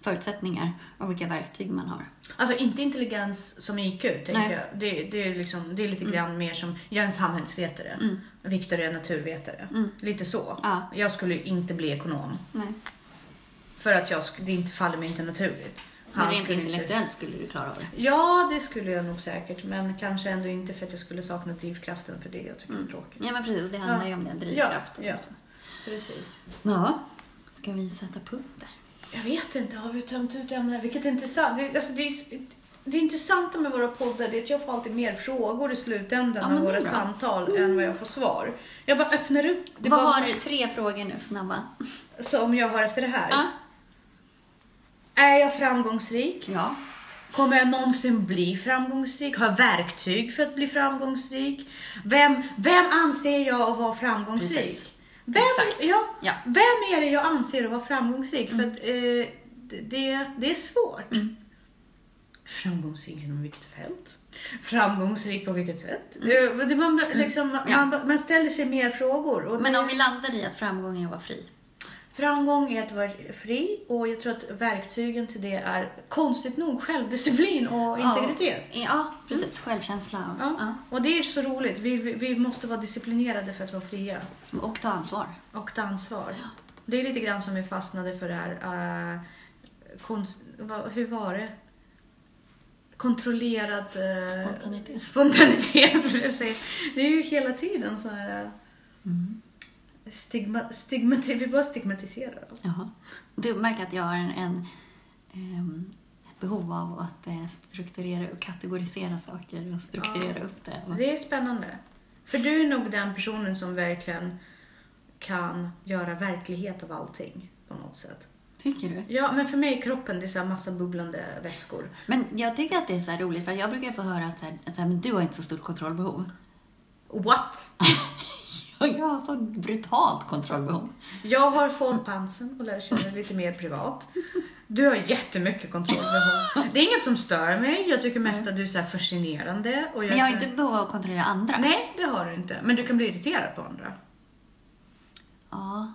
Speaker 1: förutsättningar och vilka verktyg man har.
Speaker 2: Alltså inte intelligens som IQ, tänker
Speaker 1: Nej.
Speaker 2: jag. Det, det, är liksom, det är lite grann mer som, jag är en samhällsvetare. Viktor är en naturvetare. Lite så.
Speaker 1: Ja.
Speaker 2: Jag skulle inte bli ekonom.
Speaker 1: Nej.
Speaker 2: För att jag, det inte faller mig inte naturligt.
Speaker 1: Men rent
Speaker 2: skulle inte-
Speaker 1: intellektuellt skulle du klara av det.
Speaker 2: Ja, det skulle jag nog säkert. Men kanske ändå inte för att jag skulle sakna drivkraften för det jag tycker är tråkigt.
Speaker 1: Ja, men precis. Och det handlar
Speaker 2: Ja.
Speaker 1: ju om den drivkraften.
Speaker 2: Ja, ja. Precis.
Speaker 1: ja. Ska vi sätta punkt där?
Speaker 2: Jag vet inte, har vi tömt ut ämnen? Vilket intressant. Det, alltså, det, är, det intressanta med våra poddar det är att jag får alltid mer frågor i slutändan
Speaker 1: Ja, är
Speaker 2: våra
Speaker 1: bra.
Speaker 2: samtal än vad jag får svar. Jag bara öppnar upp. Det
Speaker 1: Vad
Speaker 2: bara-
Speaker 1: har du? Tre frågor nu, snabba.
Speaker 2: Som jag har efter det här.
Speaker 1: Ja.
Speaker 2: Är jag framgångsrik?
Speaker 1: Ja.
Speaker 2: Kommer jag någonsin bli framgångsrik? Har jag verktyg för att bli framgångsrik? Vem, vem anser jag att vara framgångsrik?
Speaker 1: Precis.
Speaker 2: Vem,
Speaker 1: Exakt.
Speaker 2: ja,
Speaker 1: Ja.
Speaker 2: vem är det jag anser att vara framgångsrik? För att eh, det, det är svårt.
Speaker 1: Mm.
Speaker 2: Framgångsrik inom vilket fält? Framgångsrik på vilket sätt? Eh, det- Man, liksom,
Speaker 1: Mm. Ja.
Speaker 2: man, man ställer sig mer frågor.
Speaker 1: Men
Speaker 2: det-
Speaker 1: om vi landar i att framgång är att vara fri.
Speaker 2: Framgång är att vara fri och jag tror att verktygen till det är konstigt nog självdisciplin och integritet.
Speaker 1: Ja, ja precis. Självkänsla. och-
Speaker 2: Ja.
Speaker 1: Ja.
Speaker 2: Och det är så roligt. Vi, vi, vi måste vara disciplinerade för att vara fria
Speaker 1: Och ta ansvar.
Speaker 2: och ta ansvar. Det är lite grann som vi fastnade för det här. eh, konst, vad, hur var det? Kontrollerad eh,
Speaker 1: Spontanitet.
Speaker 2: spontanitet. Precis. Det är ju hela tiden så här... eh,
Speaker 1: Mm.
Speaker 2: Stigma, stigmati, vi bara stigmatiserar.
Speaker 1: Jaha. Du märker att jag har en, en, ehm, ett behov av att eh, strukturera och kategorisera saker och strukturera upp det.
Speaker 2: Det är spännande. För du är nog den personen som verkligen kan göra verklighet av allting på något sätt.
Speaker 1: Tycker du?
Speaker 2: Ja, men för mig är kroppen det är så här massa bubblande vätskor.
Speaker 1: Men jag tycker att det är så roligt, för jag brukar få höra att, så här, att så här, men du har inte så stort kontrollbehov.
Speaker 2: What?
Speaker 1: Jag har så brutalt kontrollbehov.
Speaker 2: Jag har fått pansen och lär känna lite mer privat. Du har jättemycket kontrollbehov. Det är inget som stör mig. Jag tycker mest att du är så fascinerande. Och jag
Speaker 1: Men jag har inte behov av att kontrollera andra.
Speaker 2: Nej, det har du inte. Men du kan bli irriterad på andra.
Speaker 1: Ja,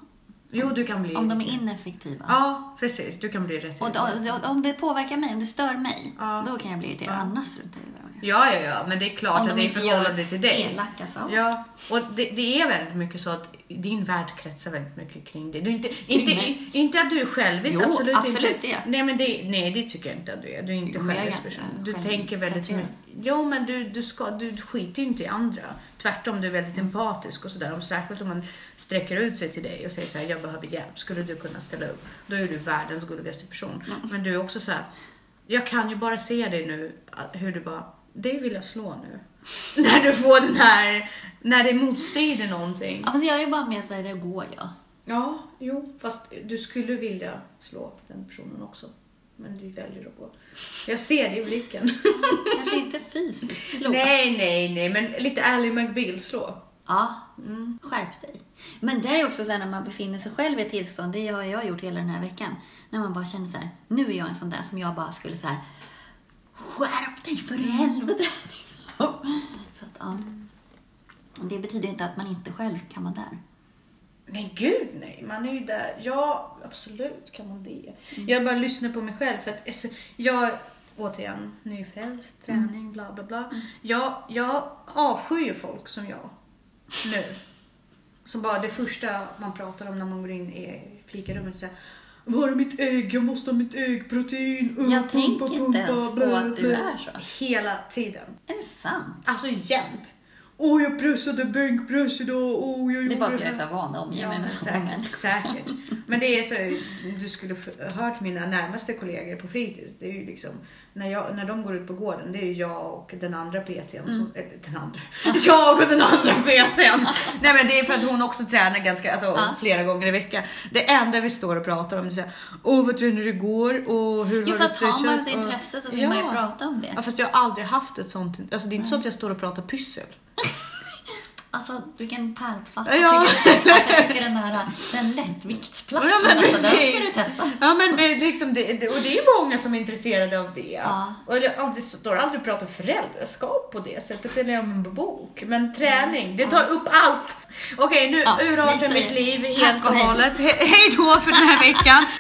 Speaker 2: Jo, du kan bli
Speaker 1: om de är ineffektiva.
Speaker 2: Ja, precis. Du kan bli rätt
Speaker 1: Och då, om det påverkar mig, om det stör mig,
Speaker 2: Ja.
Speaker 1: då kan jag bli irriterad.
Speaker 2: Ja.
Speaker 1: Annars struntar jag i vad.
Speaker 2: Ja, ja, ja, men det är klart
Speaker 1: Om
Speaker 2: att
Speaker 1: de
Speaker 2: det är förhållande till dig.
Speaker 1: elaka saker.
Speaker 2: Ja, och det, det är väldigt mycket så att din värld kretsar väldigt mycket kring det. Du inte, inte,
Speaker 1: mig?
Speaker 2: inte att du är självisk,
Speaker 1: Jo,
Speaker 2: absolut,
Speaker 1: absolut
Speaker 2: inte.
Speaker 1: det.
Speaker 2: Nej, men det, nej, det tycker jag inte att du är. Du är inte
Speaker 1: Jo,
Speaker 2: självisk person. Du tänker väldigt mycket. Jo, men du, du, ska, du skiter ju inte i andra. Tvärtom, du är väldigt empatisk och sådär. Särskilt om man sträcker ut sig till dig och säger så här, jag behöver hjälp, skulle du kunna ställa upp? Då är du världens gulligaste person. Men du är också så här, jag kan ju bara se dig nu, hur du bara, det vill jag slå nu. när du får den här, när det motstrider någonting.
Speaker 1: Ja, fast jag är bara med så här, det går jag.
Speaker 2: Ja, jo, fast du skulle vilja slå den personen också. Men du väljer att gå. Jag ser det i blicken.
Speaker 1: Kanske inte fysiskt slå.
Speaker 2: nej, nej, nej, men lite Ally McBeal slå.
Speaker 1: Ja, skärp dig. Men det är också så här när man befinner sig själv i ett tillstånd, det har jag gjort hela den här veckan, när man bara känner så här, nu är jag en sån där som jag bara skulle så här, skärp dig för i helvete. Så att, ja. Det betyder inte att man inte själv kan vara där.
Speaker 2: Nej, gud nej. Man är ju där. Ja, absolut kan man det. Jag bara lyssnar på mig själv för att alltså, jag, återigen, nyfrälst, träning, bla bla bla. Jag, jag avskyr folk som jag nu. Som bara det första man pratar om när man går in i fikarummet. Så här, var är mitt ägg? Jag måste ha mitt äggprotein. Uh,
Speaker 1: Jag tänker inte ens på att du är så.
Speaker 2: Hela tiden.
Speaker 1: Är det sant?
Speaker 2: Alltså jämt. Åh, jag pressade bänkpress idag. Åh, jag
Speaker 1: Det är bara för att jag är så van att omge
Speaker 2: Ja,
Speaker 1: mig med sådana
Speaker 2: säkert, säkert. Men det är så, du skulle hört mina närmaste kollegor på fritids. Det är ju liksom, när, jag, när de går ut på gården, det är ju jag och den andra PTn.
Speaker 1: Mm.
Speaker 2: Eller den andra. Jag och den andra PTn. Nej men det är för att hon också tränar ganska, alltså,
Speaker 1: Ja.
Speaker 2: flera gånger i veckan. Det enda vi står och pratar om är såhär, åh vad tränade du igår? Och hur
Speaker 1: Jo,
Speaker 2: har du
Speaker 1: fast har man
Speaker 2: stretchat?"
Speaker 1: ett intresse så vill man ju prata om det.
Speaker 2: Ja fast jag har aldrig haft ett sånt, alltså det är inte så att jag står och pratar pyssel.
Speaker 1: Alltså, vilken pärlplatta
Speaker 2: Ja.
Speaker 1: tycker du? Alltså, jag tycker den här, den lättviktsplattan,
Speaker 2: Ja, men
Speaker 1: alltså, den ska du testa.
Speaker 2: Ja men det, är liksom det, och det är många som är intresserade av det.
Speaker 1: Ja.
Speaker 2: Och jag har aldrig, står aldrig och pratar föräldraskap på det sättet eller om en bok. Men träning, det tar upp allt. Okej nu
Speaker 1: Ja,
Speaker 2: urartar mitt liv helt
Speaker 1: och hej.
Speaker 2: hållet. He, hej då för den här veckan.